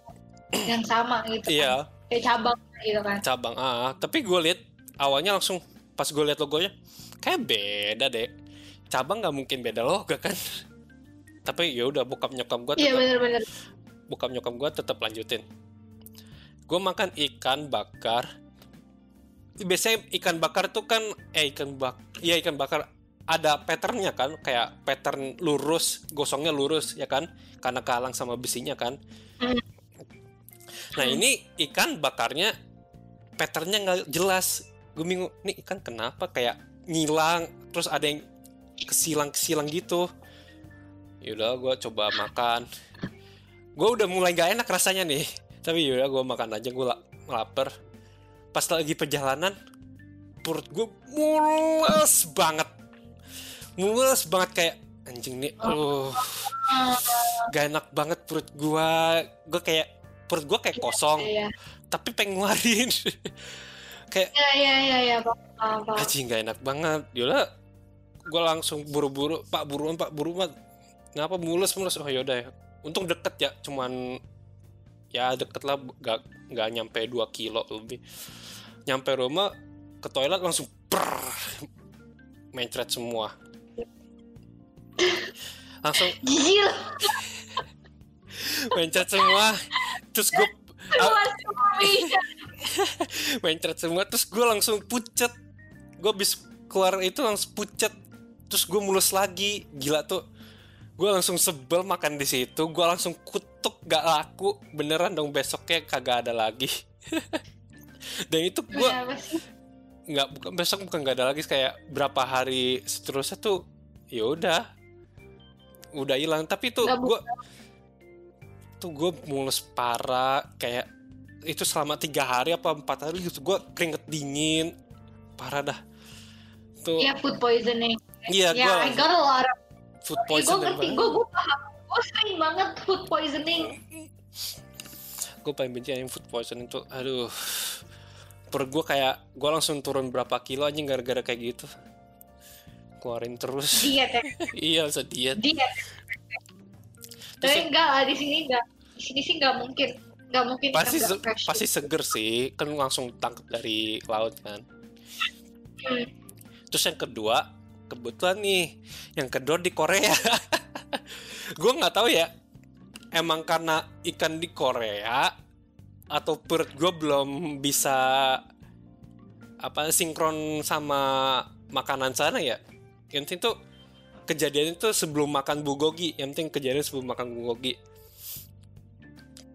yang sama gitu kan. Iya, kayak cabang gitu kan cabang A. Tapi gue lihat awalnya langsung pas gue lihat logonya kayak beda deh. Cabang nggak mungkin beda logo kan. Tapi ya udah bokap nyokap gue iya tetap bener-bener bokap nyokap gue tetap lanjutin. Gue makan ikan bakar. Biasanya ikan bakar tuh kan eh ikan bak iya ikan bakar ada patternnya kan kayak pattern lurus gosongnya lurus ya kan? Karena kehalang sama besinya kan. Nah ini ikan bakarnya patternnya nggak jelas. Gue bingung nih ikan kenapa kayak ngilang terus ada yang kesilang-kesilang gitu? Yaudah gue coba makan. Gue udah mulai gak enak rasanya nih. Tapi yaudah gue makan aja gue lapar pas lagi perjalanan perut gue mules banget. Mules banget kayak anjing nih aduh gak enak banget perut gue gue kayak perut gue kayak kosong iya tapi pengen ngeluarin. Kayak iya iya iya iya paham, paham, paham. anjing gak enak banget. Yaudah gue langsung buru-buru pak buruan pak buru mat kenapa mulus mulus oh yaudah ya. Untung deket ya cuman ya deket lah gak, gak nyampe 2 kilo lebih nyampe rumah ke toilet langsung per mencret semua. Langsung lah mencret semua terus gue bisa mencret semua terus gue langsung pucet. Gue habis keluar itu langsung pucet terus gue mulus lagi. Gila tuh. Gue langsung sebel makan di situ gue langsung kutuk gak laku. Beneran dong besoknya kagak ada lagi dan itu gue nggak bukan besok bukan nggak ada lagi kayak berapa hari seterusnya tuh ya udah udah hilang tapi tuh gue tuh gue mulus parah kayak itu selama tiga hari apa empat hari gitu gue keringet dingin parah dah tuh Iya food poisoning. iya Ya, gue I got a lot of. food Ya, gue poisoning ngerti, banget gue gue paham. Gue sering banget food poisoning. gue paling benci yang food poisoning tuh aduh perut gue kayak gue langsung turun berapa kilo aja gara-gara kayak gitu keluarin terus Diet ya, iya usah diet diet. Terus Tapi ya- enggak lah di sini enggak. Di sini sih enggak mungkin. Enggak mungkin pasti se- fresh. pasti seger sih kan langsung tangkap dari laut kan Hmm. terus yang kedua kebetulan nih yang kedua di Korea gue nggak tahu ya emang karena ikan di Korea atau perut gue belum bisa apa sinkron sama makanan sana ya. Yang penting tuh kejadian itu sebelum makan bulgogi. Yang penting kejadian sebelum makan bulgogi.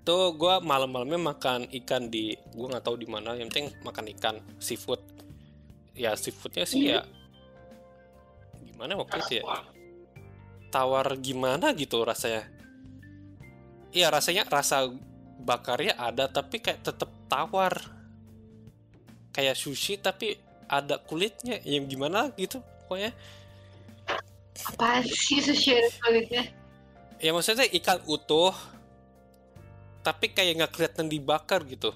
Tuh gue malam-malamnya makan ikan di gue nggak tahu di mana. Yang penting makan ikan seafood. Ya seafoodnya sih ya gimana waktu itu ya? Tawar gimana gitu rasanya. Iya rasanya rasa bakarnya ada tapi kayak tetap tawar. Kayak sushi tapi ada kulitnya. Yang gimana gitu pokoknya. Apa sih sushi ada kulitnya? Ya maksudnya ikan utuh tapi kayak nggak kelihatan dibakar gitu.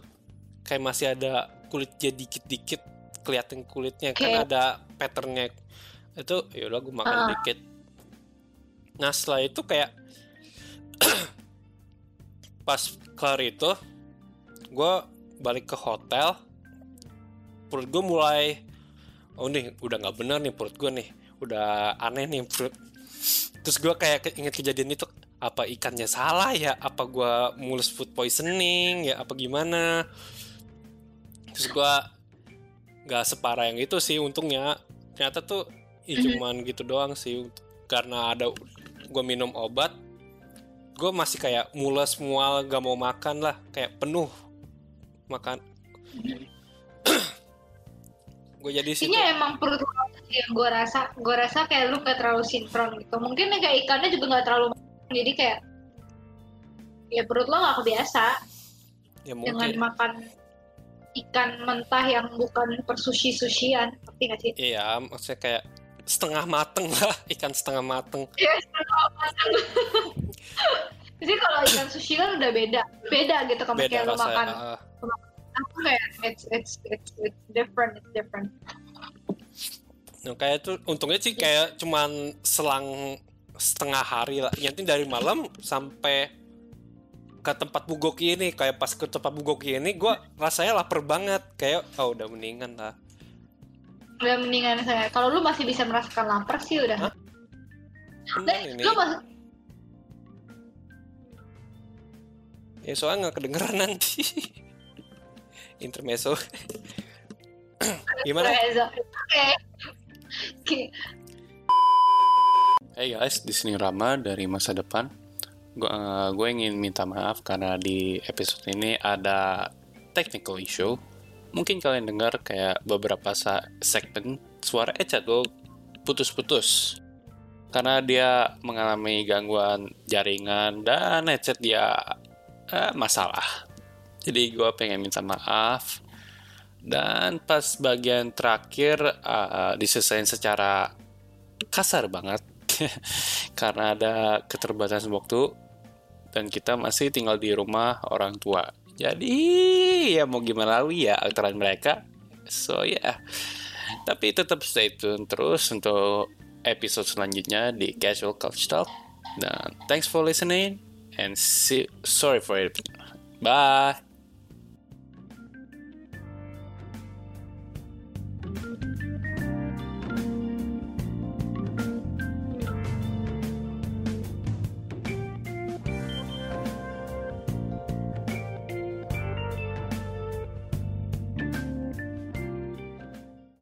Kayak masih ada kulitnya dikit-dikit kelihatan kulitnya. Kan Kayak- ada patternnya. Itu ya udah gue makan Ah. dikit. Nah setelah itu kayak pas kelar itu gue balik ke hotel. Perut gue mulai oh nih udah nggak bener nih perut gue nih. Udah aneh nih perut. Terus gue kayak inget kejadian itu apa ikannya salah ya? Apa gue mulus food poisoning ya? Apa gimana? Terus gue nggak separah yang itu sih untungnya. Ternyata tuh ya cuman gitu doang sih. Karena ada gue minum obat gue masih kayak mules mual gak mau makan lah. Kayak penuh makan. Gue jadi Kayaknya emang perut sih yang gue rasa gue rasa kayak lu gak terlalu sinkron gitu. Mungkin kayak ikannya juga gak terlalu jadi kayak ya perut lo gak kebiasa ya dengan makan ikan mentah yang bukan persushi sushian tapi gak sih? Iya maksudnya kayak setengah mateng lah ikan setengah mateng. Iya, jadi kalau ikan sushi kan udah beda beda gitu beda kayak lo makan. ah. aku kayak it's it's it's it's different it's different. Nah, kayak tuh untungnya sih kayak cuman selang setengah hari lah. Nanti dari malam sampai ke tempat bugoki ini. Kayak pas ke tempat bugoki ini gue rasanya lapar banget. Kayak oh udah mendingan lah udah mendingan saya kalau lu masih bisa merasakan lapar sih udah Hah? Ini lu masih ya soalnya nggak kedengeran nanti intermezzo gimana. Oke. Oke. Hey guys, di sini Rama dari masa depan. Gue gue ingin minta maaf karena di episode ini ada technical issue. Mungkin kalian dengar kayak beberapa segmen suara Eca tuh putus-putus. Karena dia mengalami gangguan jaringan dan headset dia eh, masalah. Jadi gue pengen minta maaf. Dan pas bagian terakhir uh, diselesain secara kasar banget karena ada keterbatasan waktu dan kita masih tinggal di rumah orang tua. Jadi ya mau gimana lagi ya aturan mereka. So ya. Yeah. Tapi tetap stay tune terus untuk episode selanjutnya di Casual Couch Talk. Dan thanks for listening and see sorry for it. Bye.